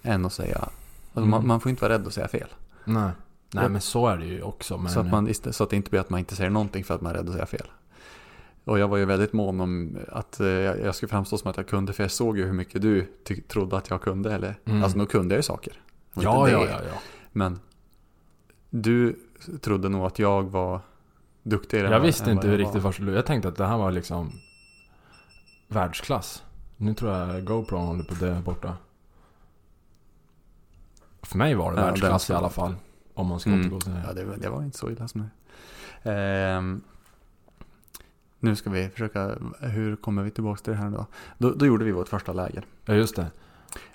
Än att säga, alltså Mm. man, man får inte vara rädd att säga fel. Nej. Nej men så är det ju också. Men, Så, att man, så att det inte blir att man inte säger någonting för att man är rädd att säga fel. Och jag var ju väldigt mån om att eh, jag, skulle framstå som att jag kunde, för jag såg ju hur mycket du trodde att jag kunde. Eller, Mm. Alltså nu kunde jag ju saker. Ja, ja, ja, ja. Men du trodde nog att jag var duktigare än Jag vad- visste än inte jag riktigt var. det Jag tänkte att det här var liksom världsklass. Nu tror jag GoPro håller på dö borta. För mig var det Ja, världsklass i alla fall. Om man ska Mm. återgå till det. Ja, det, var- det var inte så illa som det ehm, Nu ska vi försöka, hur kommer vi tillbaka till det här nu då? Då, då gjorde vi vårt första läger. Ja, just det.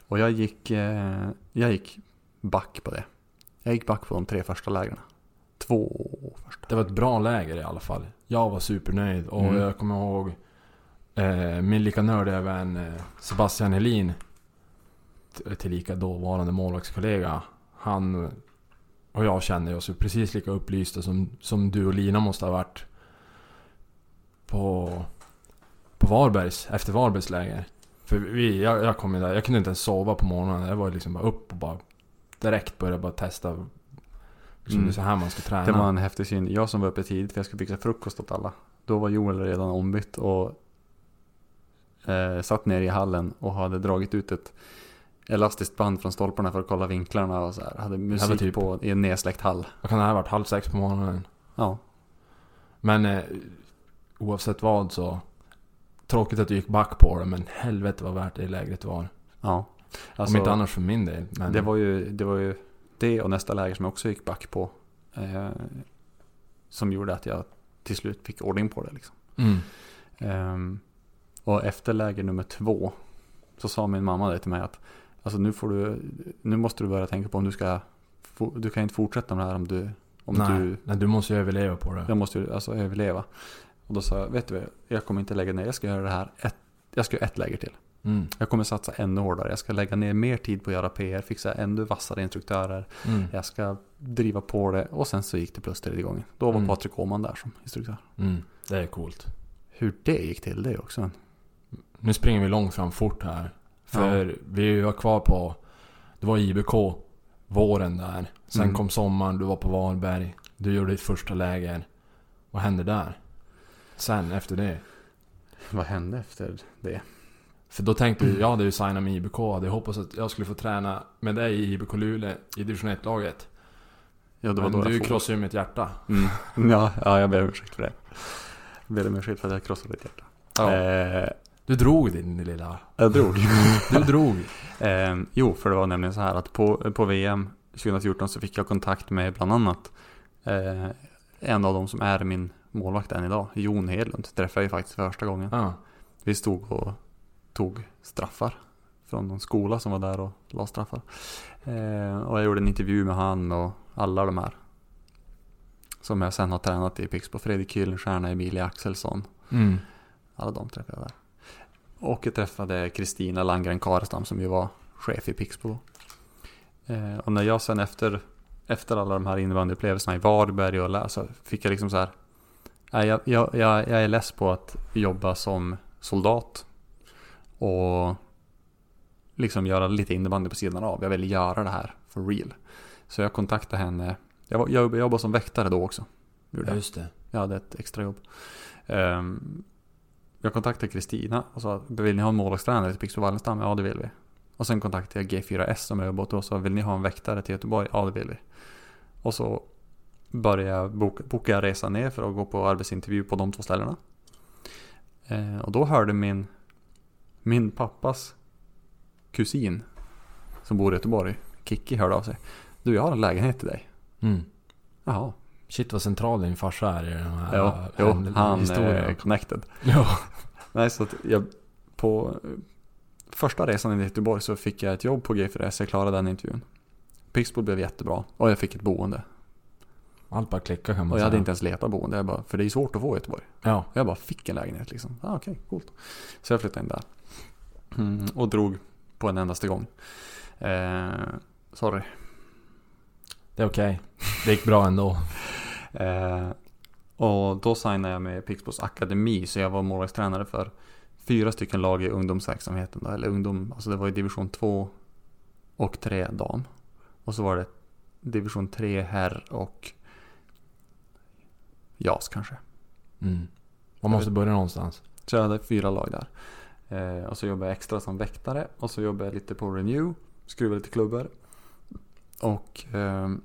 Och jag gick, eh, jag gick back på det. Jag gick back på de tre första lägren. Två första. Det var ett bra läger i alla fall. Jag var supernöjd och Mm. jag kommer ihåg eh, min lika nördiga vän eh, Sebastian Helin. Tillika dåvarande målvaktskollega. Han och jag kände oss ju precis lika upplysta som, som du och Lina måste ha varit. På, på Varbergs, efter Varbergs läger. För vi, jag, jag kom ju där, jag kunde inte ens sova på morgonen. Jag var liksom bara upp och bara direkt började bara testa. Liksom Mm. Det är så här man ska träna. Det var en häftig syn. Jag som var uppe tidigt för jag skulle fixa frukost åt alla. Då var Joel redan ombytt och eh, satt ner i hallen och hade dragit ut ett elastiskt band från stolparna för att kolla vinklarna och så här. Hade musik typ- på i en nedsläckt hall. Vad kan det här ha varit? Halv sex på morgonen? Ja, Men eh, oavsett vad så... Tråkigt att du gick back på det, men helvete vad värt det lägret var. ja. Om inte annars för min del. Men, det, var ju, det var ju det och nästa läger som jag också gick back på. Eh, som gjorde att jag till slut fick ordning på det. Liksom. Mm. Ehm, och efter läger nummer två så sa min mamma det till mig att alltså nu, får du, nu måste du börja tänka på om du ska du kan inte fortsätta med det här om du om nej, du nej, du måste ju överleva på det. jag måste ju alltså överleva. Och då sa jag, vet du vad, jag kommer inte lägga ner, jag ska göra det här ett, jag ska göra ett läger till. Mm. Jag kommer satsa ännu hårdare, jag ska lägga ner mer tid på att göra PR, fixa ännu vassare instruktörer. Mm. Jag ska driva på det och sen så gick det plus tredje gången. Då var Mm. Patrik Åhman där som instruktör. Mm. Det är coolt. Hur det gick till det är också. Nu springer vi långt fram fort här. För vi var kvar på... Det var IBK våren där. Sen Mm. kom sommaren, du var på Varberg. Du gjorde ditt första läger. Vad hände där? Sen efter det? Vad hände efter det? För då tänkte jag, jag hade ju signat med IBK. Hade hoppats att jag skulle få träna med dig i IBK Luleå i division 1-laget. Ja, det var Men då du krossade ju mitt hjärta. Mm. Ja, ja, jag ber om ursäkt för det. Jag ber om ursäkt för att jag krossade ditt hjärta. Eh, Du drog din lilla... jag drog. Du drog. eh, jo, för det var nämligen så här att på, på VM 2014 så fick jag kontakt med bland annat eh, en av dem som är min målvakt än idag, Jon Hedlund. Träffade jag ju faktiskt första gången. Ja. Vi stod och tog straffar från någon skola som var där och la straffar. Eh, och jag gjorde en intervju med han och alla de här. Som jag sen har tränat i Pixbo. Fredrik Gyllenstierna, Emilia Axelsson. Mm. Alla de träffade jag där. Och jag träffade Kristina Landgren Karestam som ju var chef i Pixbo. Eh, och när jag sen efter, efter alla de här innebandyupplevelserna i Varberg och läsa fick jag liksom så här. Jag, jag, jag, jag är less på att jobba som soldat. Och liksom göra lite innebandy på sidan av. Jag vill göra det här for real. Så jag kontaktade henne. Jag, var- jag jobbade som väktare då också. Gjorde Ja, just det. Jag hade ett extra jobb. Ehm, jag kontaktade Kristina och sa, vill ni ha en målvaktstränare till Pixbo Wallenstam? Ja, det vill vi. Och sen kontaktade jag G4S som jag jobbar åt och sa vill ni ha en väktare till Göteborg? Ja det vill vi. Och så började jag boka, boka resa ner för att gå på arbetsintervju på de två ställena. Eh, och då hörde min, min pappas kusin som bor i Göteborg, Kikki, hörde av sig. Du, jag har en lägenhet till dig. Mm. Jaha. Shit vad central din farsa är i den här jo, han historien. är connected. Ja. Nej, så jag på eh, första resan i Göteborg så fick jag ett jobb på G4S. Jag klarade den intervjun. Pixbo blev jättebra och jag fick ett boende. Allt bara klickar kan man Och jag säga. hade inte ens letat boende, jag bara, för det är svårt att få i Göteborg. Ja. Och jag bara fick en lägenhet liksom. Ah, Okej, coolt. Så jag flyttade in där. Mm, och drog på en endaste gång. Eh, sorry. Det är okej. Det gick bra ändå. Eh, och då signade jag med Pixbos akademi, så jag var målvaktstränare för fyra stycken lag i ungdomsverksamheten. Då, eller ungdom, alltså det var i division 2 och 3 dam. Och så var det division 3 herr och JAS kanske. Mm. Man måste börja någonstans. Så jag hade fyra lag där. Eh, och så jobbade jag extra som väktare. Och så jobbade jag lite på Renew. Skruvade lite klubbor. Och ehm,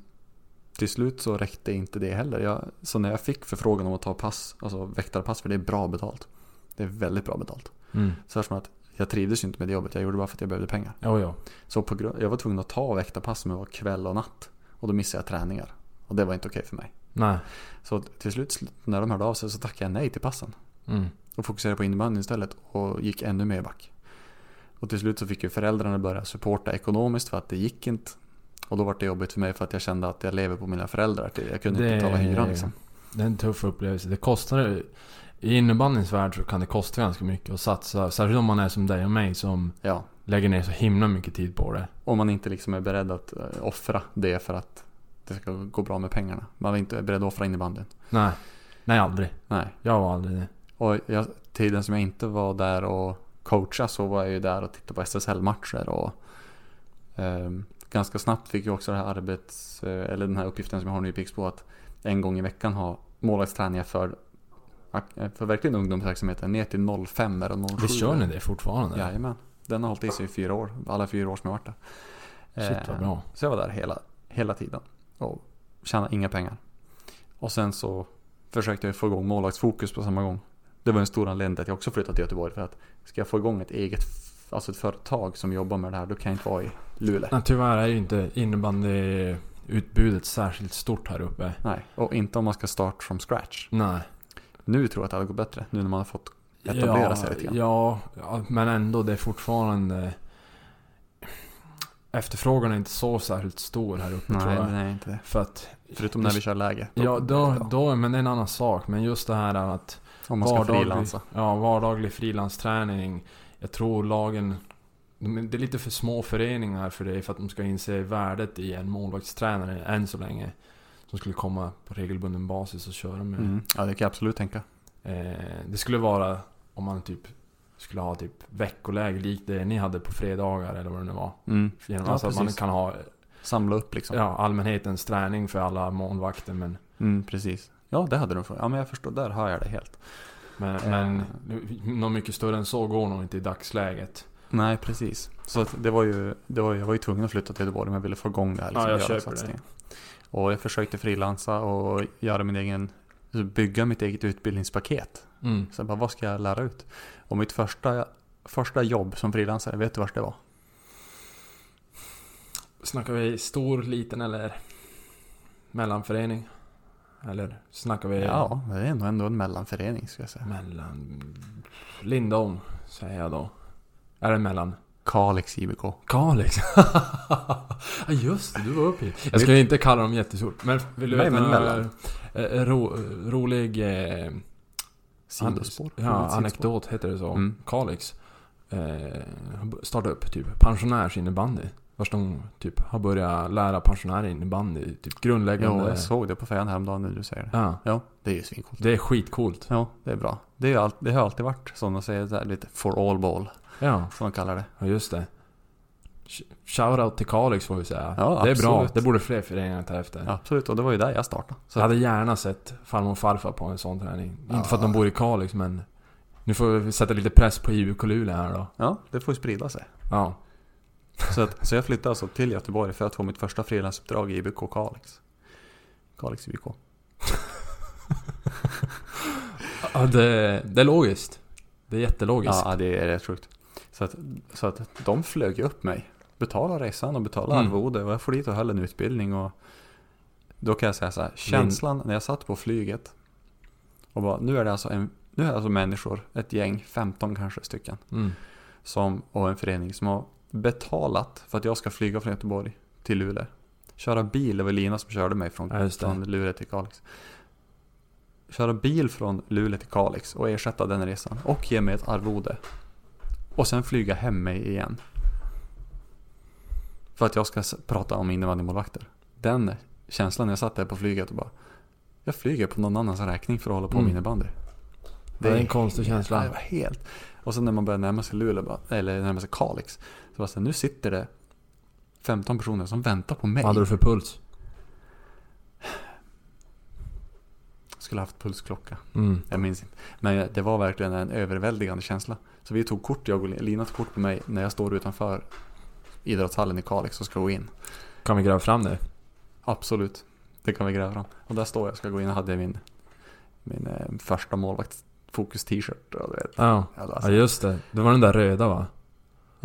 till slut så räckte inte det heller. Jag, så när jag fick förfrågan om att ta pass, alltså väktarpass, för det är bra betalt. Det är väldigt bra betalt. Mm. Så som att jag trivdes ju inte med det jobbet, jag gjorde det bara för att jag behövde pengar. Jo, jo. Så på grund, jag var tvungen att ta väktarpass som var kväll och natt. Och då missade jag träningar. Och det var inte okej för mig. Nej. Så till slut när de hörde av sig så tackade jag nej till passen. Mm. Och fokuserade på innebandyn istället och gick ännu mer back. Och till slut så fick ju föräldrarna börja supporta ekonomiskt för att det gick inte. Och då var det jobbigt för mig för att jag kände att jag lever på mina föräldrar. Att Jag kunde inte Det- betala hyran liksom. Det är en tuff upplevelse. Det kostar... I innebandyns värld så kan det kosta ganska mycket att satsa. Särskilt om man är som dig och mig som Ja. lägger ner så himla mycket tid på det. Om man inte liksom är beredd att eh, offra det för att det ska gå bra med pengarna. Man är inte beredd att offra innebandyn. Nej. Nej, aldrig. Nej. Jag var aldrig det. Och jag, tiden som jag inte var där och coacha så var jag ju där och tittade på SSL-matcher och ehm, ganska snabbt fick jag också det här arbets, eh, eller den här uppgiften som jag har nu i Pixbo att en gång i veckan ha målvaktsträningar för, för verkligen ungdomsverksamheten ner till 05 och 07. Visst kör ni det fortfarande? Jajamän. Den har hållit i sig i fyra år. Alla fyra år som jag varit där. Shit vad Eh, bra. Så jag var där hela, hela tiden. Och tjänade inga pengar. Och sen så försökte jag få igång målvaktsfokus på samma gång. Det var en stor anledning till att jag också flyttade till Göteborg. För att ska jag få igång ett eget, alltså ett företag som jobbar med det här, då kan jag inte vara i Luleå. Nej, tyvärr är ju inte innebandyutbudet särskilt stort här uppe. Nej, och inte om man ska starta from scratch. Nej. Nu tror jag att det hade gått bättre. Nu när man har fått etablera ja, sig lite grann. Ja, ja, men ändå det är fortfarande... Efterfrågan är inte så särskilt stor här uppe tror Nej, jag. det är inte det. För att... Förutom när vi kör läge. Ja, då, då, men det är en annan sak. Men just det här att Om man ska vardaglig- frilansa. Ja, vardaglig frilansträning. Jag tror lagen... de- Det är lite för små föreningar för det för att de ska inse värdet i en målvaktstränare än så länge. Som skulle komma på regelbunden basis och köra med. Mm. Ja, det kan jag absolut tänka. Eh, det skulle vara om man typ skulle ha typ veckoläger likt det ni hade på fredagar eller vad det nu var. Mm. Genom Ja, alltså att man precis. kan ha Samla upp liksom. ja, allmänhetens träning för alla målvakter men Mm, precis. Ja, det hade de för. Ja, men jag förstår. Där hör jag det helt. Men, Eh. men något mycket större än så går nog inte i dagsläget. Nej, precis. Så att det var ju, det var, jag var ju tvungen att flytta till Göteborg om jag ville få igång det här. liksom, Ja, jag köper det. satsningen. Och jag försökte frilansa och göra min egen, alltså bygga mitt eget utbildningspaket. Mm. Så jag bara, vad ska jag lära ut? Och mitt första, första jobb som frilansare, vet du vart det var? Snackar vi stor, liten eller mellanförening? Eller snackar vi Ja, det är nog ändå en mellanförening ska jag säga. mellan... Lindholm, säger jag då. Är det mellan? Kalix IBK. Kalix? ja just det, du var uppe. Jag skulle inte kalla dem jättestort, men vill du Nej, veta men mellan. eh, ro, rolig... Eh, Sidospår. Ja, Sidospår. anekdot heter det så. Mm. Kalix. Eh, startade upp typ pensionärsinnebandy. Först de typ har börjat lära pensionärer innebandy. Typ Ja, grundläggande. jag såg det på färjan häromdagen när du säger det. Ja, Ja, det är ju svincoolt. det är skitcoolt. Ja, det är bra. Det, är ju allt, det har alltid varit som de säger, här, lite for all ball. Ja, Som de kallar det. ja just det. Sh- Shoutout till Kalix får vi säga. Ja, det är bra. absolut. Det borde fler föreningar ta efter. Ja, absolut, och det var ju där jag startade. Så Jag hade gärna sett farmor och farfar på en sån träning. Inte för att de bor i Kalix men... Nu får vi sätta lite press på IBK Luleå här då. Ja, det får ju sprida sig. Ja. Så, att, så jag flyttade alltså till Göteborg för att få mitt första frilansuppdrag i IBK Kalix. Kalix IBK. Ja, det, det är logiskt. Det är jättelogiskt. Ja, det är rätt sjukt. Så att, så att de flög upp mig. Betalade resan och betalade Mm. arvode och jag får dit och höll en utbildning och då kan jag säga så här, känslan när jag satt på flyget och bara, nu är det alltså en, nu är det alltså människor, ett gäng, 15 kanske stycken, Mm. som, och en förening som har betalat för att jag ska flyga från Göteborg till Luleå. Köra bil, det var Lina som körde mig från, Ja, det. från Luleå till Kalix. Köra bil från Luleå till Kalix och ersätta den resan och ge mig ett arvode. Och sen flyga hem mig igen. För att jag ska prata om innebandymålvakter. Den känslan när jag satt där på flyget och bara Jag flyger på någon annans räkning för att hålla på med Mm. innebandy. Det är en konstig känsla. Det var helt. Och sen när man börjar närma sig Luleå, bara- eller närma sig Kalix. Så var det så här, nu sitter det 15 personer som väntar på mig. Vad hade du för puls? Skulle haft pulsklocka. Mm. Jag minns inte. Men det var verkligen en överväldigande känsla. Så vi tog kort, jag och Lina tog kort på mig när jag står utanför idrottshallen i Kalix och ska gå in. Kan vi gräva fram det? Absolut. Det kan vi gräva fram. Och där står jag och ska gå in och hade min, min eh, första målvaktsfokus t-shirt. Och du vet. Ja. Alltså, ja, just det. Det var den där röda va?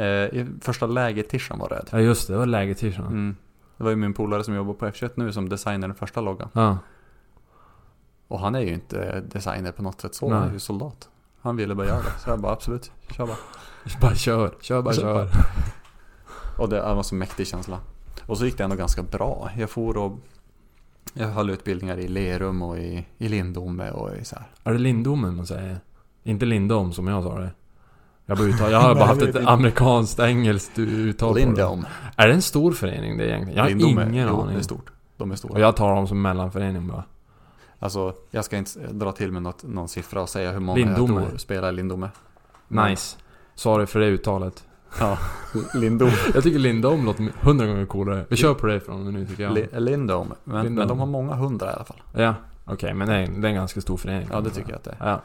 eh, första läget t-shirten var röd. Ja, just det. Det var läget-t-shirten. Mm. Det var ju min polare som jobbar på F21 nu som designade den första loggan. Ja. Och han är ju inte designer på något sätt så, Nej. han är ju soldat. Han ville bara göra det. Så jag bara absolut, kör bara. Bara kör. Kör bara Kör kör. Och det var så mäktig känsla. Och så gick det ändå ganska bra. Jag for och jag höll utbildningar i Lerum och i, i Lindome och i så här. Är det Lindomen man säger? Inte Lindom som jag sa det. Jag, bara uttal, jag har bara haft ett amerikanskt engelskt uttal på det. Lindome. Är det en stor förening det egentligen? Jag har Lindome. ingen jo, aning. det är stort. De är Och stora. jag tar dem som mellanförening bara. Alltså, jag ska inte dra till med något, någon siffra och säga hur många Lindome. jag tror spelar i Lindome. Nice. Sorry för det uttalet. Ja, Lindome. Jag tycker Lindom låter hundra gånger coolare. Vi kör på det från nu tycker jag. Li- Lindome. Men, Lindome. men de har många hundra i alla fall. ja, okej. men det är, det är en ganska stor förening. Ja, det tycker jag att det är. Ja.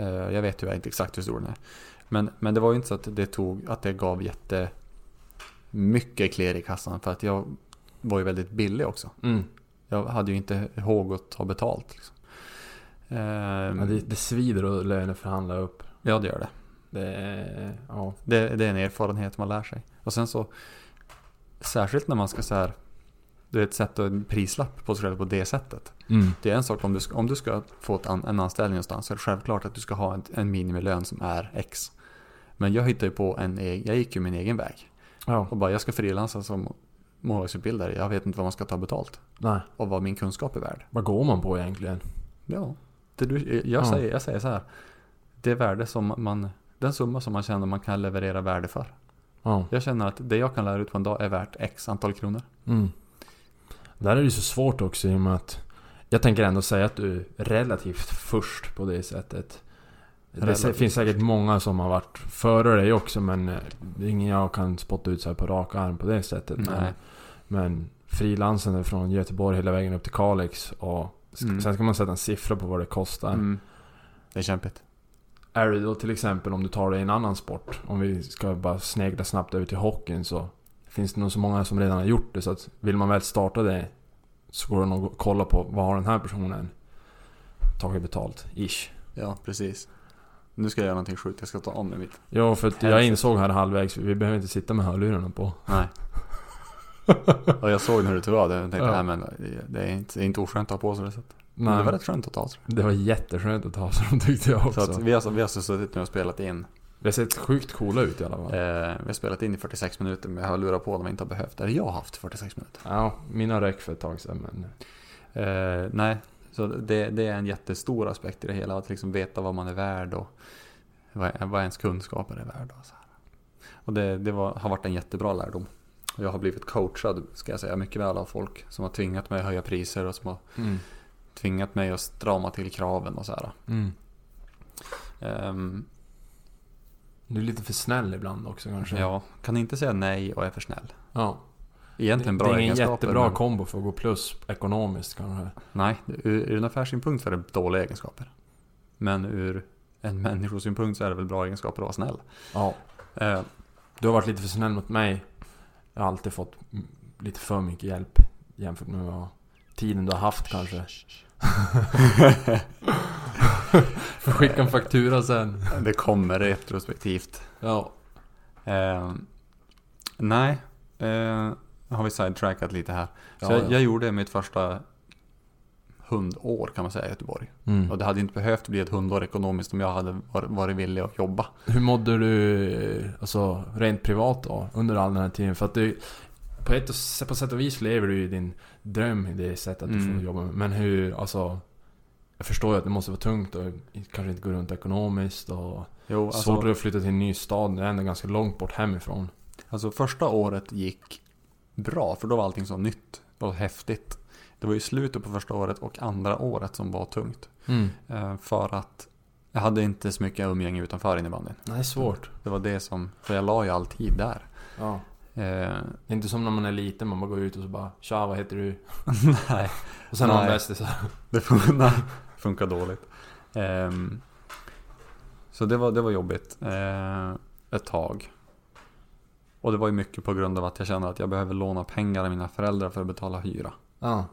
Eh, Jag vet ju inte exakt hur stor den är. Men, men det var ju inte så att det tog, att det gav jätte mycket klirr i kassan. För att jag var ju väldigt billig också. Mm. Jag hade ju inte ihåg att ta betalt. Liksom. Ehm, Ja, det, det svider att löneförhandla upp. ja, det gör det. Det är, ja. det. Det är en erfarenhet man lär sig. Och sen så, särskilt när man ska så här, det är ett sätt och en prislapp på sig själv på det sättet. Mm. Det är en sak om du om du ska få ett an, en anställning någonstans så är det självklart att du ska ha en, en minimilön som är X. Men jag hittade ju på en egen, jag gick ju min egen väg. Ja, Och bara jag ska frilansa som målvaktsutbildare. Jag vet inte vad man ska ta betalt. nej. Och vad min kunskap är värd. Vad går man på egentligen? Ja. Det du, jag, Ja. säger, jag säger så här. Det värde som man, den summa som man känner man kan leverera värde för. Ja. Jag känner att det jag kan lära ut på en dag är värt X antal kronor. Mm. Där är det ju så svårt också i och med att Jag tänker ändå säga att du är relativt först på det sättet. Det Relativt finns säkert många som har varit före dig också men eh, det ingen jag kan spotta ut så här på rak arm på det sättet. Men, Nej. men frilansande från Göteborg hela vägen upp till Kalix och Mm. sen ska man sätta en siffra på vad det kostar. Mm. Det är kämpigt. Är det då till exempel om du tar det i en annan sport, om vi ska bara snegla snabbt över till hockeyn så finns det nog så många som redan har gjort det så att vill man väl starta det så går det nog att kolla på vad har den här personen tagit betalt, ish. Ja, precis. Nu ska jag göra någonting sjukt. Jag ska ta om mig mitt. Ja, för att jag insåg här halvvägs, vi behöver inte sitta med hörlurarna på. Nej. Och jag såg när du tog av det. Jag tänkte, Ja. nej men det är inte, det är inte oskönt att ha på sig det sättet. Men det var rätt skönt att ta sig det var jätteskönt att ta sig dem tyckte jag också. Så vi, har, vi har alltså suttit nu och spelat in. Vi har sett sjukt coola ut i alla fall. Eh, vi har spelat in i 46 minuter med hörlurar på när vi inte har behövt. Eller jag har haft 46 minuter. Ja, mina räck för ett tag sedan men... Eh, nej, så det, det är en jättestor aspekt i det hela. Att liksom veta vad man är värd och vad, vad ens kunskaper är värda. Och, så här. och det, det var, har varit en jättebra lärdom. Jag har blivit coachad, ska jag säga, mycket väl av folk som har tvingat mig att höja priser och som har Mm. Tvingat mig att strama till kraven och så här. Mm. Ehm, Du är lite för snäll ibland också kanske. ja, kan inte säga nej och är för snäll. ja. Egentligen bra Det är ingen egenskaper. jättebra men- kombo för att gå plus ekonomiskt kanske. Nej, ur, ur en affärssynpunkt så är det dåliga egenskaper. Men ur en människosynpunkt så är det väl bra egenskaper att vara snäll. Ja. Eh, Du har varit lite för snäll mot mig. Jag har alltid fått lite för mycket hjälp jämfört med vad tiden du har haft kanske. Får skicka en faktura sen. Det kommer retrospektivt. Ja. Eh, nej, eh, har vi sidetrackat lite här. Så Ja, jag, ja. jag gjorde mitt första hundår kan man säga i Göteborg. Mm. Och det hade inte behövt bli ett hundår ekonomiskt om jag hade varit, villig att jobba. Hur mådde du, alltså rent privat då, under all den här tiden? För att du, på, ett på sätt och vis lever du ju din dröm i det sättet att du Mm. får jobba med. Men hur, alltså... Jag förstår ju att det måste vara tungt och kanske inte gå runt ekonomiskt och Jo, svårt alltså, att flytta till en ny stad. Det är ändå ganska långt bort hemifrån. alltså första året gick bra för då var allting så nytt och häftigt. Det var ju slutet på första året och andra året som var tungt. Mm. Eh, för att jag hade inte så mycket umgänge utanför innebandyn. Nej, svårt. Det var det som, för jag la ju all tid där. Ja. Eh, Det är inte som när man är liten, man bara går ut och så bara Tja, vad heter du? nej, Och sen har man bästisar. det fun- nej, funkar dåligt. Ehm, så det var, det var jobbigt eh, ett tag. Och det var ju mycket på grund av att jag kände att jag behöver låna pengar av mina föräldrar för att betala hyra. Ja.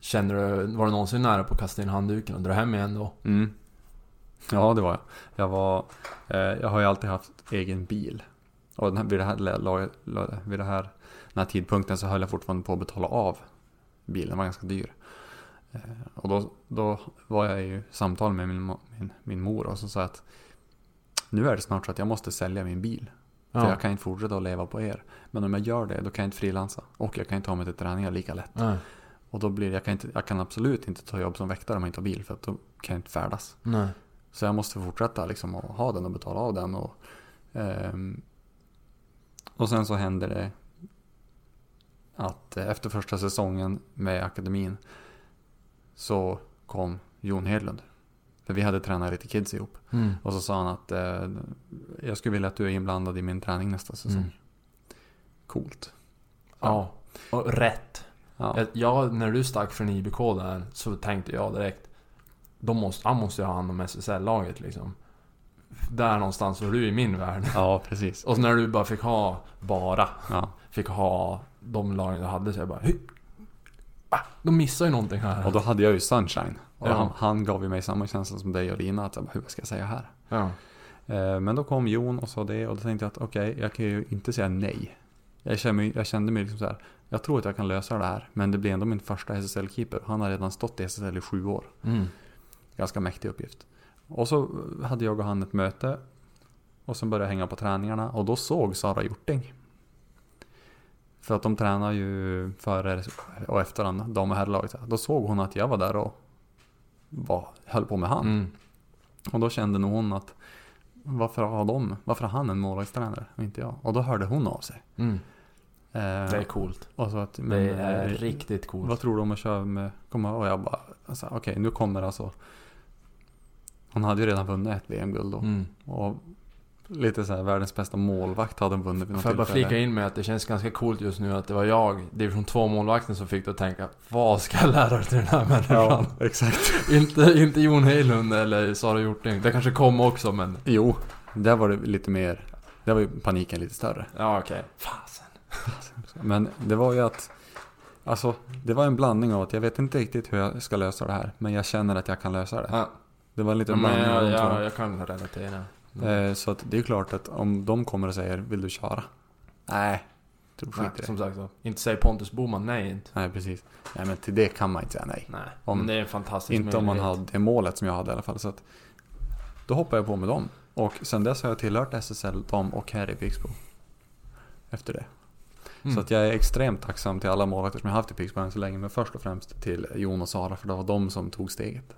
Känner du, var du någonsin nära på att kasta in handduken och dra hem igen då? Mm. Ja, det var jag. Jag, var, eh, jag har ju alltid haft egen bil. Och vid, det här, vid det här, den här tidpunkten så höll jag fortfarande på att betala av bilen. Den var ganska dyr. Eh, och då, då var jag i samtal med min, min, min mor och så sa att nu är det snart så att jag måste sälja min bil. För Ja. jag kan inte fortsätta att leva på er. Men om jag gör det, då kan jag inte frilansa. Och jag kan inte ta mig till träningar lika lätt. Nej. Och då blir jag kan, inte, jag kan absolut inte ta jobb som väktare om jag inte har bil. För att då kan jag inte färdas. Nej. Så jag måste fortsätta liksom att ha den och betala av den. Och, ehm, och sen så hände det att eh, efter första säsongen med akademin så kom Jon Hedlund. För vi hade tränat lite kids ihop. Mm. Och så sa han att eh, jag skulle vilja att du är inblandad i min träning nästa säsong. Mm. Coolt. Ja. Och rätt. Ja. Jag, när du stack från IBK där så tänkte jag direkt de måste, Han måste ju ha hand om SSL-laget liksom. Där någonstans var du i min värld. ja, precis. Och när du bara fick ha, bara, Ja. fick ha de lagen du hade så jag bara! Ah, de missar ju någonting här. Och då hade jag ju Sunshine. Och Ja. han, han gav ju mig samma känsla som dig och Lina. Att jag bara, hur ska jag säga här? Ja. Eh, Men då kom Jon och sa det och då tänkte jag att okej, jag kan ju inte säga nej. Jag kände mig, jag kände mig liksom så här, jag tror att jag kan lösa det här. Men det blir ändå min första SSL-keeper. Han har redan stått i SSL i sju år. Mm. Ganska mäktig uppgift. Och så hade jag och han ett möte. Och sen började jag hänga på träningarna och då såg Sara Hjorting. För att de tränar ju före och efter han, dam och herrlaget. Då såg hon att jag var där och var, höll på med han. Mm. Och då kände nog hon att varför har de, varför har han en målvaktstränare och inte jag? Och då hörde hon av sig. Mm. Eh, Det är coolt. att, men, Det är eh, riktigt coolt. Vad tror du om att köra med, komma, och jag bara, alltså, okej nu kommer alltså Hon hade ju redan vunnit ett VM-guld då. Mm. Och lite så här, världens bästa målvakt hade hon vunnit vid något Får jag bara flika in med att det känns ganska coolt just nu att det var jag, division 2 målvakten som fick dig att tänka Vad ska jag lära dig till den här människan? Ja, exakt. inte, inte Jon Heilund eller Sara Hjorting. Det kanske kom också men... Jo, där var det lite mer, där var ju paniken lite större. Ja okej. Fasen. Men det var ju att Alltså, det var en blandning av att jag vet inte riktigt hur jag ska lösa det här. Men jag känner att jag kan lösa det. Ja, Det var en liten men blandning av jag, de två. jag, kan relatera. Eh, Så att det är klart att om de kommer och säger Vill du köra? Nej, tror Nej, skit det. som sagt så. Inte säger Pontus Boman nej inte. Nej, precis. Nej, men till det kan man inte säga nej. Nej. Om- men det är en fantastisk Inte om man har det målet som jag hade i alla fall. Så att då hoppade jag på med dem. Och sen dess har jag tillhört SSL, dem och här i Pixbo. Efter det. Mm. Så att jag är extremt tacksam till alla målvakter som jag haft i Pixbo än så länge. Men först och främst till Jon och Sara. För det var de som tog steget.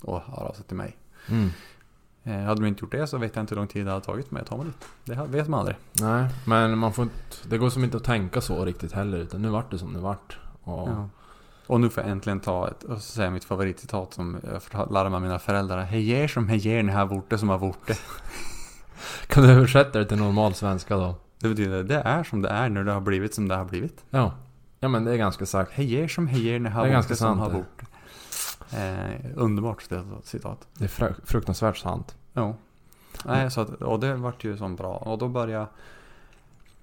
Och hörde av sig till mig. Mm. Eh, hade de inte gjort det så vet jag inte hur lång tid det hade tagit mig att ta mig dit. Det vet man aldrig. Nej, men man får inte... Det går som inte att tänka så riktigt heller. Utan nu vart det som det vart. Och... Ja. Och nu får jag äntligen ta ett, och säga mitt favoritcitat som jag av mina föräldrar. Hej er som hej er ni har vorte som har vorte. Kan du översätta det till normal svenska då? Det betyder det är som det är när det har blivit som det har blivit. Ja. Ja men det är ganska sagt. Hej er som hej er ni har vorte som har det. vorte. Eh, underbart citat-. Det är fru- fruktansvärt sant. Ja. Nej, så att, och det vart ju som bra. Och då började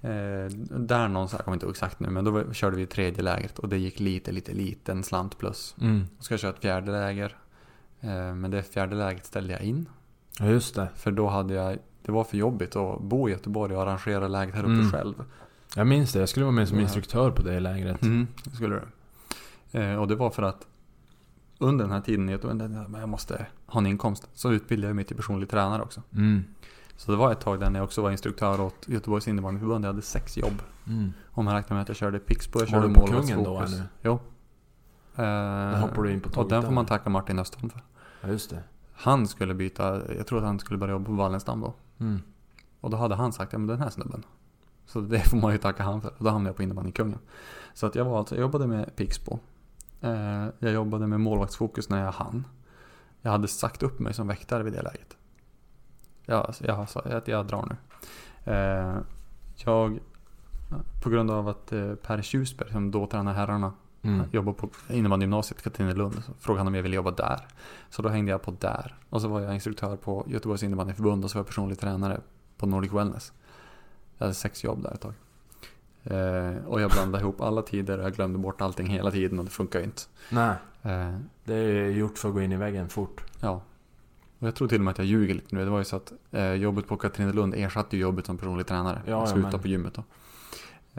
Eh, där någonstans, jag kommer inte ihåg exakt nu, men då körde vi tredje lägret och det gick lite, lite, liten slant plus. Mm. Då ska jag köra ett fjärde läger. Eh, men det fjärde lägret ställde jag in. Ja, just det. För då hade jag, det var för jobbigt att bo i Göteborg och arrangera läget här uppe Mm. själv. Jag minns det. Jag skulle vara med som instruktör på det lägret. Mm, skulle du. Eh, och det var för att under den här tiden Göteborg, men jag måste ha en inkomst, så utbildade jag mig till personlig tränare också. Mm. Så det var ett tag där när jag också var instruktör åt Göteborgs innebandyförbund. Jag hade sex jobb. Mm. Om man räknar med att jag körde Pixbo, jag Var körde du på målvaktsfokus. kungen då eller? Jo. Eh, hoppar du in på Och tåget den får man tacka Martin Östholm för. Ja, just det. Han skulle byta, jag tror att han skulle börja jobba på Wallenstam då. Mm. Och då hade han sagt, ja men den här snubben. Så det får man ju tacka han för. Och då hamnade jag på innebandykungen. Så att jag var alltså, jag jobbade med Pixbo. Eh, jag jobbade med målvaktsfokus när jag hann. Jag hade sagt upp mig som väktare vid det läget. Alltså, jag sa att jag drar nu. Eh, jag, på grund av att eh, Per Tjusberg, som då tränade herrarna, Mm. jobbar på innebandygymnasiet i Katrinelund. Frågade han om jag ville jobba där. Så då hängde jag på där. Och så var jag instruktör på Göteborgs innebandyförbund och så var jag personlig tränare på Nordic Wellness. Jag hade sex jobb där ett tag. Eh, och jag blandade ihop alla tider och jag glömde bort allting hela tiden och det funkar ju inte. Nej, Eh, det är gjort för att gå in i väggen fort. ja. Och jag tror till och med att jag ljuger lite nu. Det var ju så att eh, jobbet på Katrinelund ersatte ju jobbet som personlig tränare. Ja, jag ja, slutade men- på gymmet då.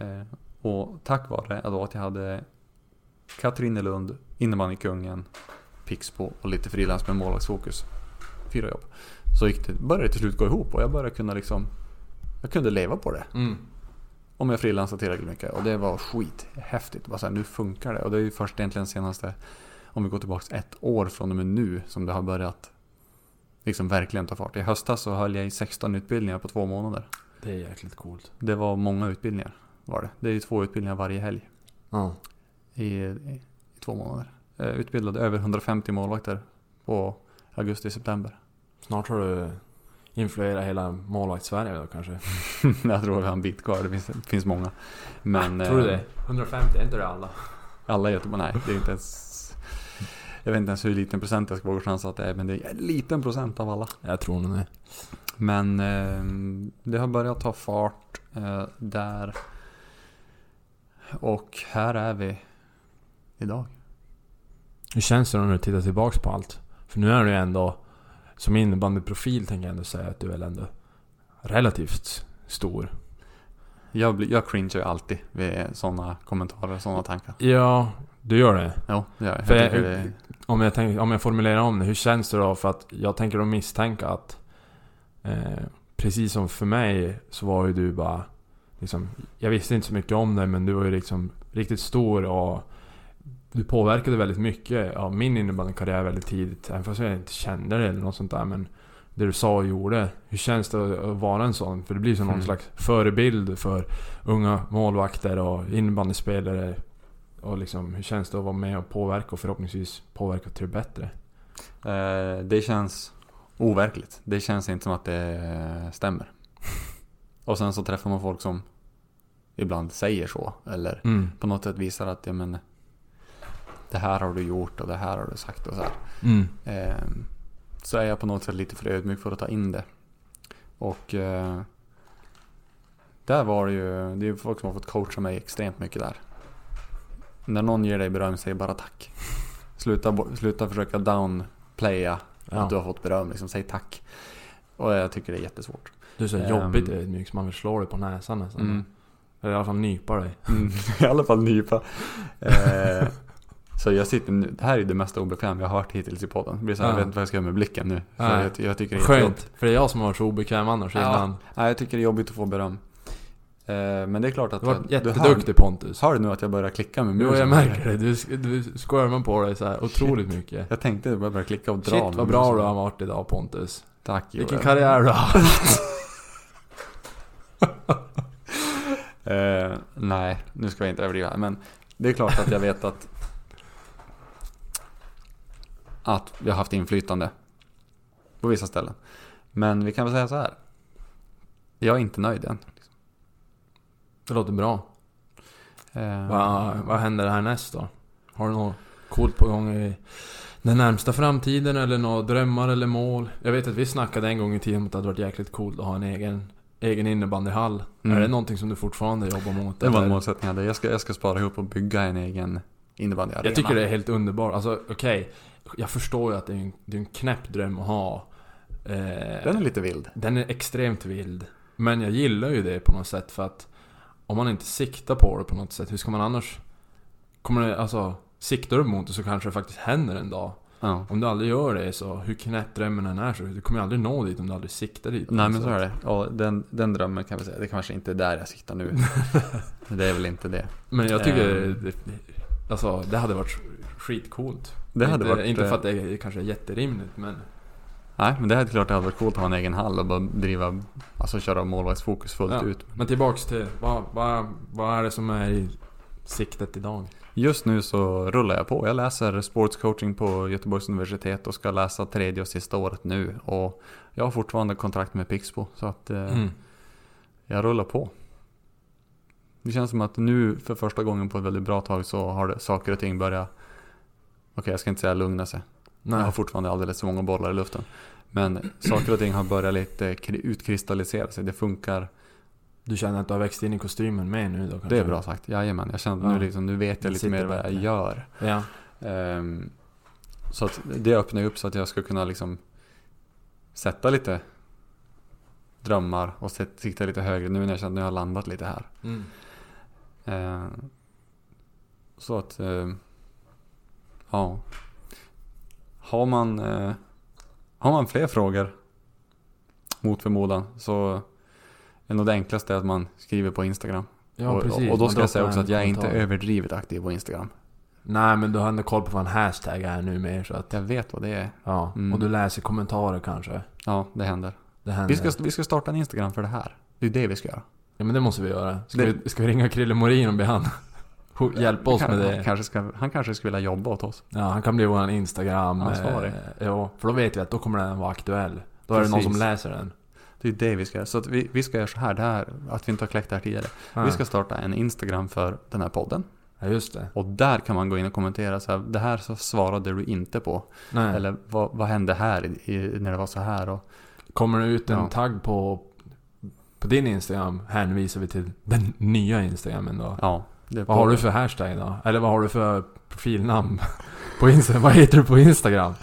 Eh, och tack vare då att jag hade Katrinelund, innebandykungen, Pixbo och lite frilans med målvaktsfokus. Fyra jobb. Så gick det, började det till slut gå ihop och jag började kunna liksom Jag kunde leva på det. Mm. Om jag frilansade tillräckligt mycket. Och det var skit häftigt. Bara så här, nu funkar det. Och det är ju först egentligen senaste, om vi går tillbaka ett år från och med nu, som det har börjat liksom verkligen ta fart. I höstas så höll jag i 16 utbildningar på två månader. Det är jäkligt coolt. Det var många utbildningar. Var det. det är ju två utbildningar varje helg Ja. i, i, i två månader. Eh, utbildade över 150 målvakter på augusti-september. Snart har du influerat hela målvakts-Sverige då kanske? jag tror vi har en bit kvar, det finns, det finns många. Men, Tror du eh, det? 150, är inte det alla? Alla i Göteborg, nej det är inte ens Jag vet inte ens hur liten procent jag ska våga chansa att det är Men det är en liten procent av alla Jag tror nog det. Men eh, det har börjat ta fart eh, där Och här är vi Idag Hur känns det när du tittar tillbaks på allt? För nu är du ändå, som innebandyprofil tänker jag ändå säga att du är väl ändå relativt stor. Jag, blir- jag cringear alltid vid sådana kommentarer och sådana tankar Ja, du gör det. Jo, det gör jag. Jag tycker det, Om jag, tänk, om jag formulerar om det, hur känns det då? För att jag tänker då misstänka att eh, Precis som för mig så var ju du bara liksom, Jag visste inte så mycket om det men du var ju liksom riktigt stor och Du påverkade väldigt mycket av min innebandykarriär väldigt tidigt. Även fast jag inte kände det eller något sånt där. Men det du sa och gjorde. Hur känns det att vara en sån? För det blir som någon Mm. slags förebild för unga målvakter och innebandyspelare. Och liksom, hur känns det att vara med och påverka och förhoppningsvis påverka till det bättre? eh, det känns overkligt Det känns inte som att det stämmer Och sen så träffar man folk som Ibland säger så Eller Mm. på något sätt visar att ja, men, det här har du gjort och det här har du sagt och så här. Mm. Ehm, så är jag på något sätt lite för ödmjuk för att ta in det. Och eh, där var det ju, det är folk som har fått coacha mig extremt mycket där. När någon ger dig beröm, säg bara tack. Sluta, sluta försöka downplaya att du Ja. har fått beröm, liksom, säg tack. Och jag tycker det är jättesvårt. Du är så Ehm. jobbigt ödmjuk så man vill slå dig på näsan nästan. Mm. Eller i alla fall nypa dig. Mm, I alla fall nypa. Eh, så jag sitter nu, det här är det mest obekväma jag har hört hittills i podden. Det blir så här, Ja. Jag vet inte vad jag ska göra med blicken nu. För jag, jag tycker det är. Skönt, för det är jag som har varit så obekväm annars Ja. innan. Nej, jag tycker det är jobbigt att få beröm. Eh, men det är klart att Du du jätteduktig Pontus. Hör, du nu att jag börjar klicka med Jo, musen? jag märker det. Du, du skärmar på dig så här otroligt mycket. Jag tänkte att jag börjar klicka och dra Shit med vad bra musen. du har varit idag Pontus. Tack Vilken Joel. karriär du har haft. Eh, nej, nu ska jag inte överdriva. Men det är klart att jag vet att att vi har haft inflytande på vissa ställen. Men vi kan väl säga så här. Jag är inte nöjd än. Det låter bra. Eh, Vad, vad händer härnäst då? Har du något coolt på gång i den närmsta framtiden eller några drömmar eller mål? Jag vet att vi snackade en gång i tiden om att det hade varit jäkligt coolt att ha en egen, egen innebandyhall. Mm. Är det någonting som du fortfarande jobbar mot? Det var en målsättning jag hade. Jag ska, jag ska spara ihop och bygga en egen innebandyarena. Jag tycker det är helt underbart. Alltså okej, jag förstår ju att det är en, det är en knäpp dröm att ha. Eh, Den är lite vild. den är extremt vild. Men jag gillar ju det på något sätt för att om man inte siktar på det på något sätt, hur ska man annars... Kommer det, alltså, siktar du mot det så kanske det faktiskt händer en dag. Ja. Om du aldrig gör det så, hur knäpp drömmen än är så, du kommer aldrig nå dit om du aldrig siktar dit. Nej men så är det. Och den, den drömmen kan vi säga, det kanske inte är där jag siktar nu. det är väl inte det. Men jag tycker, Ehm. det, alltså det hade varit skitcoolt. Det hade inte, varit... Inte eh, för att det är kanske är jätterimligt men... Nej men det hade klart det hade varit coolt att ha en egen hall och bara driva, alltså köra målvaktsfokus fullt Ja. ut. Men tillbaks till, vad, vad, vad är det som är i siktet idag? Just nu så rullar jag på. Jag läser sportscoaching på Göteborgs universitet och ska läsa tredje och sista året nu. Och jag har fortfarande kontrakt med Pixbo så att eh, Mm. jag rullar på. Det känns som att nu för första gången på ett väldigt bra tag så har det, saker och ting börjat Okej, jag ska inte säga lugna sig. Jag har Nej. fortfarande alldeles för många bollar i luften. Men saker och ting har börjat lite kri- utkristallisera sig. Det funkar. Du känner att du har växt in i kostymen med nu då kanske? Det är bra sagt. Jajamän. Jag känner att Ja. nu, liksom, nu vet jag lite mer vad jag gör. Ja. Ehm, så att det öppnar ju upp så att jag ska kunna liksom sätta lite drömmar och sikta lite högre nu när jag känner att nu har jag landat lite här. Mm. Ehm, så att, ehm, ja. Har man, eh, har man fler frågor mot förmodan så är nog det enklaste att man skriver på Instagram. Ja, och, precis. och då ska jag säga också att jag är inte överdrivet aktiv på Instagram. Nej, men du har ändå koll på vad en hashtag är nu mer så att... Jag vet vad det är. Ja. Mm. Och du läser kommentarer kanske. Ja, det händer. Det händer. Vi ska, vi ska starta en Instagram för det här. Det är det vi ska göra. Ja men det måste vi göra. Ska, Det- vi, ska vi ringa Krille Morin och be han hjälpa oss Han- med Han det? kanske, ska, han kanske skulle vilja jobba åt oss. Ja, han kan bli våran Instagram... Ansvarig. Eh, ja, för då vet vi att då kommer den vara aktuell. Då är det någon Precis. som läser den. Det är det vi ska göra. Så att vi, vi ska göra så här, det här, att vi inte har kläckt det här tidigare. Ja. Vi ska starta en Instagram för den här podden. Ja, just det. Och där kan man gå in och kommentera så här, det här så svarade du inte på. Nej. Eller vad, vad hände här i, när det var så här? Och, Kommer det ut en Ja. tagg på, på din Instagram hänvisar vi till den nya Instagramen då. ja, Vad har du för hashtag då? Eller vad har du för profilnamn? På Instagram? Vad heter du på Instagram?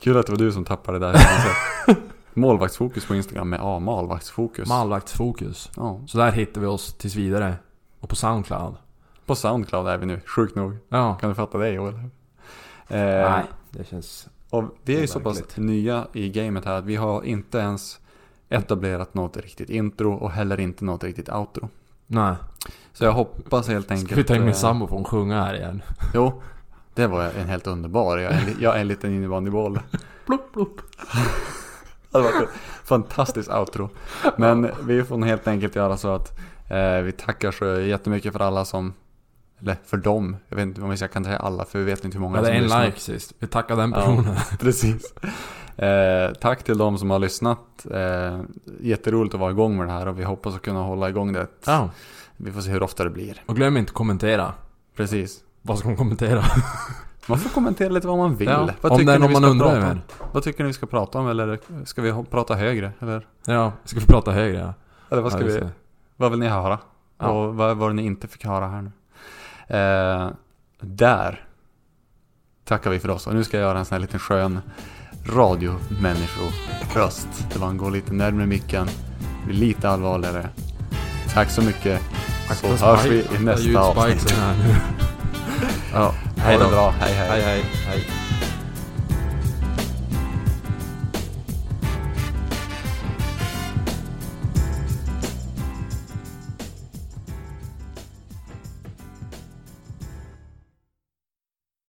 Kul att det var du som tappade det där. Målvaktsfokus på Instagram med A, målvaktsfokus. Målvaktsfokus. Ja. Så där hittar vi oss tills vidare. Och på Soundcloud. På Soundcloud är vi nu, sjukt nog. Ja. Kan du fatta det Joel? Eh, Nej, det känns... Och vi är ju så pass nya i gamet här att vi har inte ens etablerat något riktigt intro och heller inte något riktigt outro. Nej. Så jag hoppas helt enkelt... Ska vi ta in min eh, sambo på att sjunga här igen? Jo, det var en helt underbar. Jag är, en jag är en liten innebandyboll. Plopp, plopp. Det varit ett fantastiskt outro. Men vi får helt enkelt göra så att eh, vi tackar så jättemycket för alla som... Eller för dem. Jag vet inte om jag kan säga alla för vi vet inte hur många Ja, det är som en lyssnar. like sist. Vi tackar den Ja. personen. Precis. Eh, tack till de som har lyssnat. Eh, jätteroligt att vara igång med det här och vi hoppas att kunna hålla igång det. Ja. Vi får se hur ofta det blir. Och glöm inte att kommentera. Precis. Vad ska man kommentera? Man får kommentera lite vad man vill. Ja, vad om tycker det är vi man undrar över. Vad tycker ni vi ska prata om? Eller ska vi prata högre? Eller, Ja, ska vi prata högre ja. eller vad, ska ja, vi, vad vill ni höra? Ja. Och vad var det ni inte fick höra här nu? Eh, där tackar vi för oss. Och nu ska jag göra en sån här liten skön radiomänniskoröst. Där man går lite närmare micken, blir lite allvarligare. Tack så mycket. Så Akta hörs vi i nästa avsnitt. ja, Ha hej det då. bra. hej. hej. Hej hej. hej.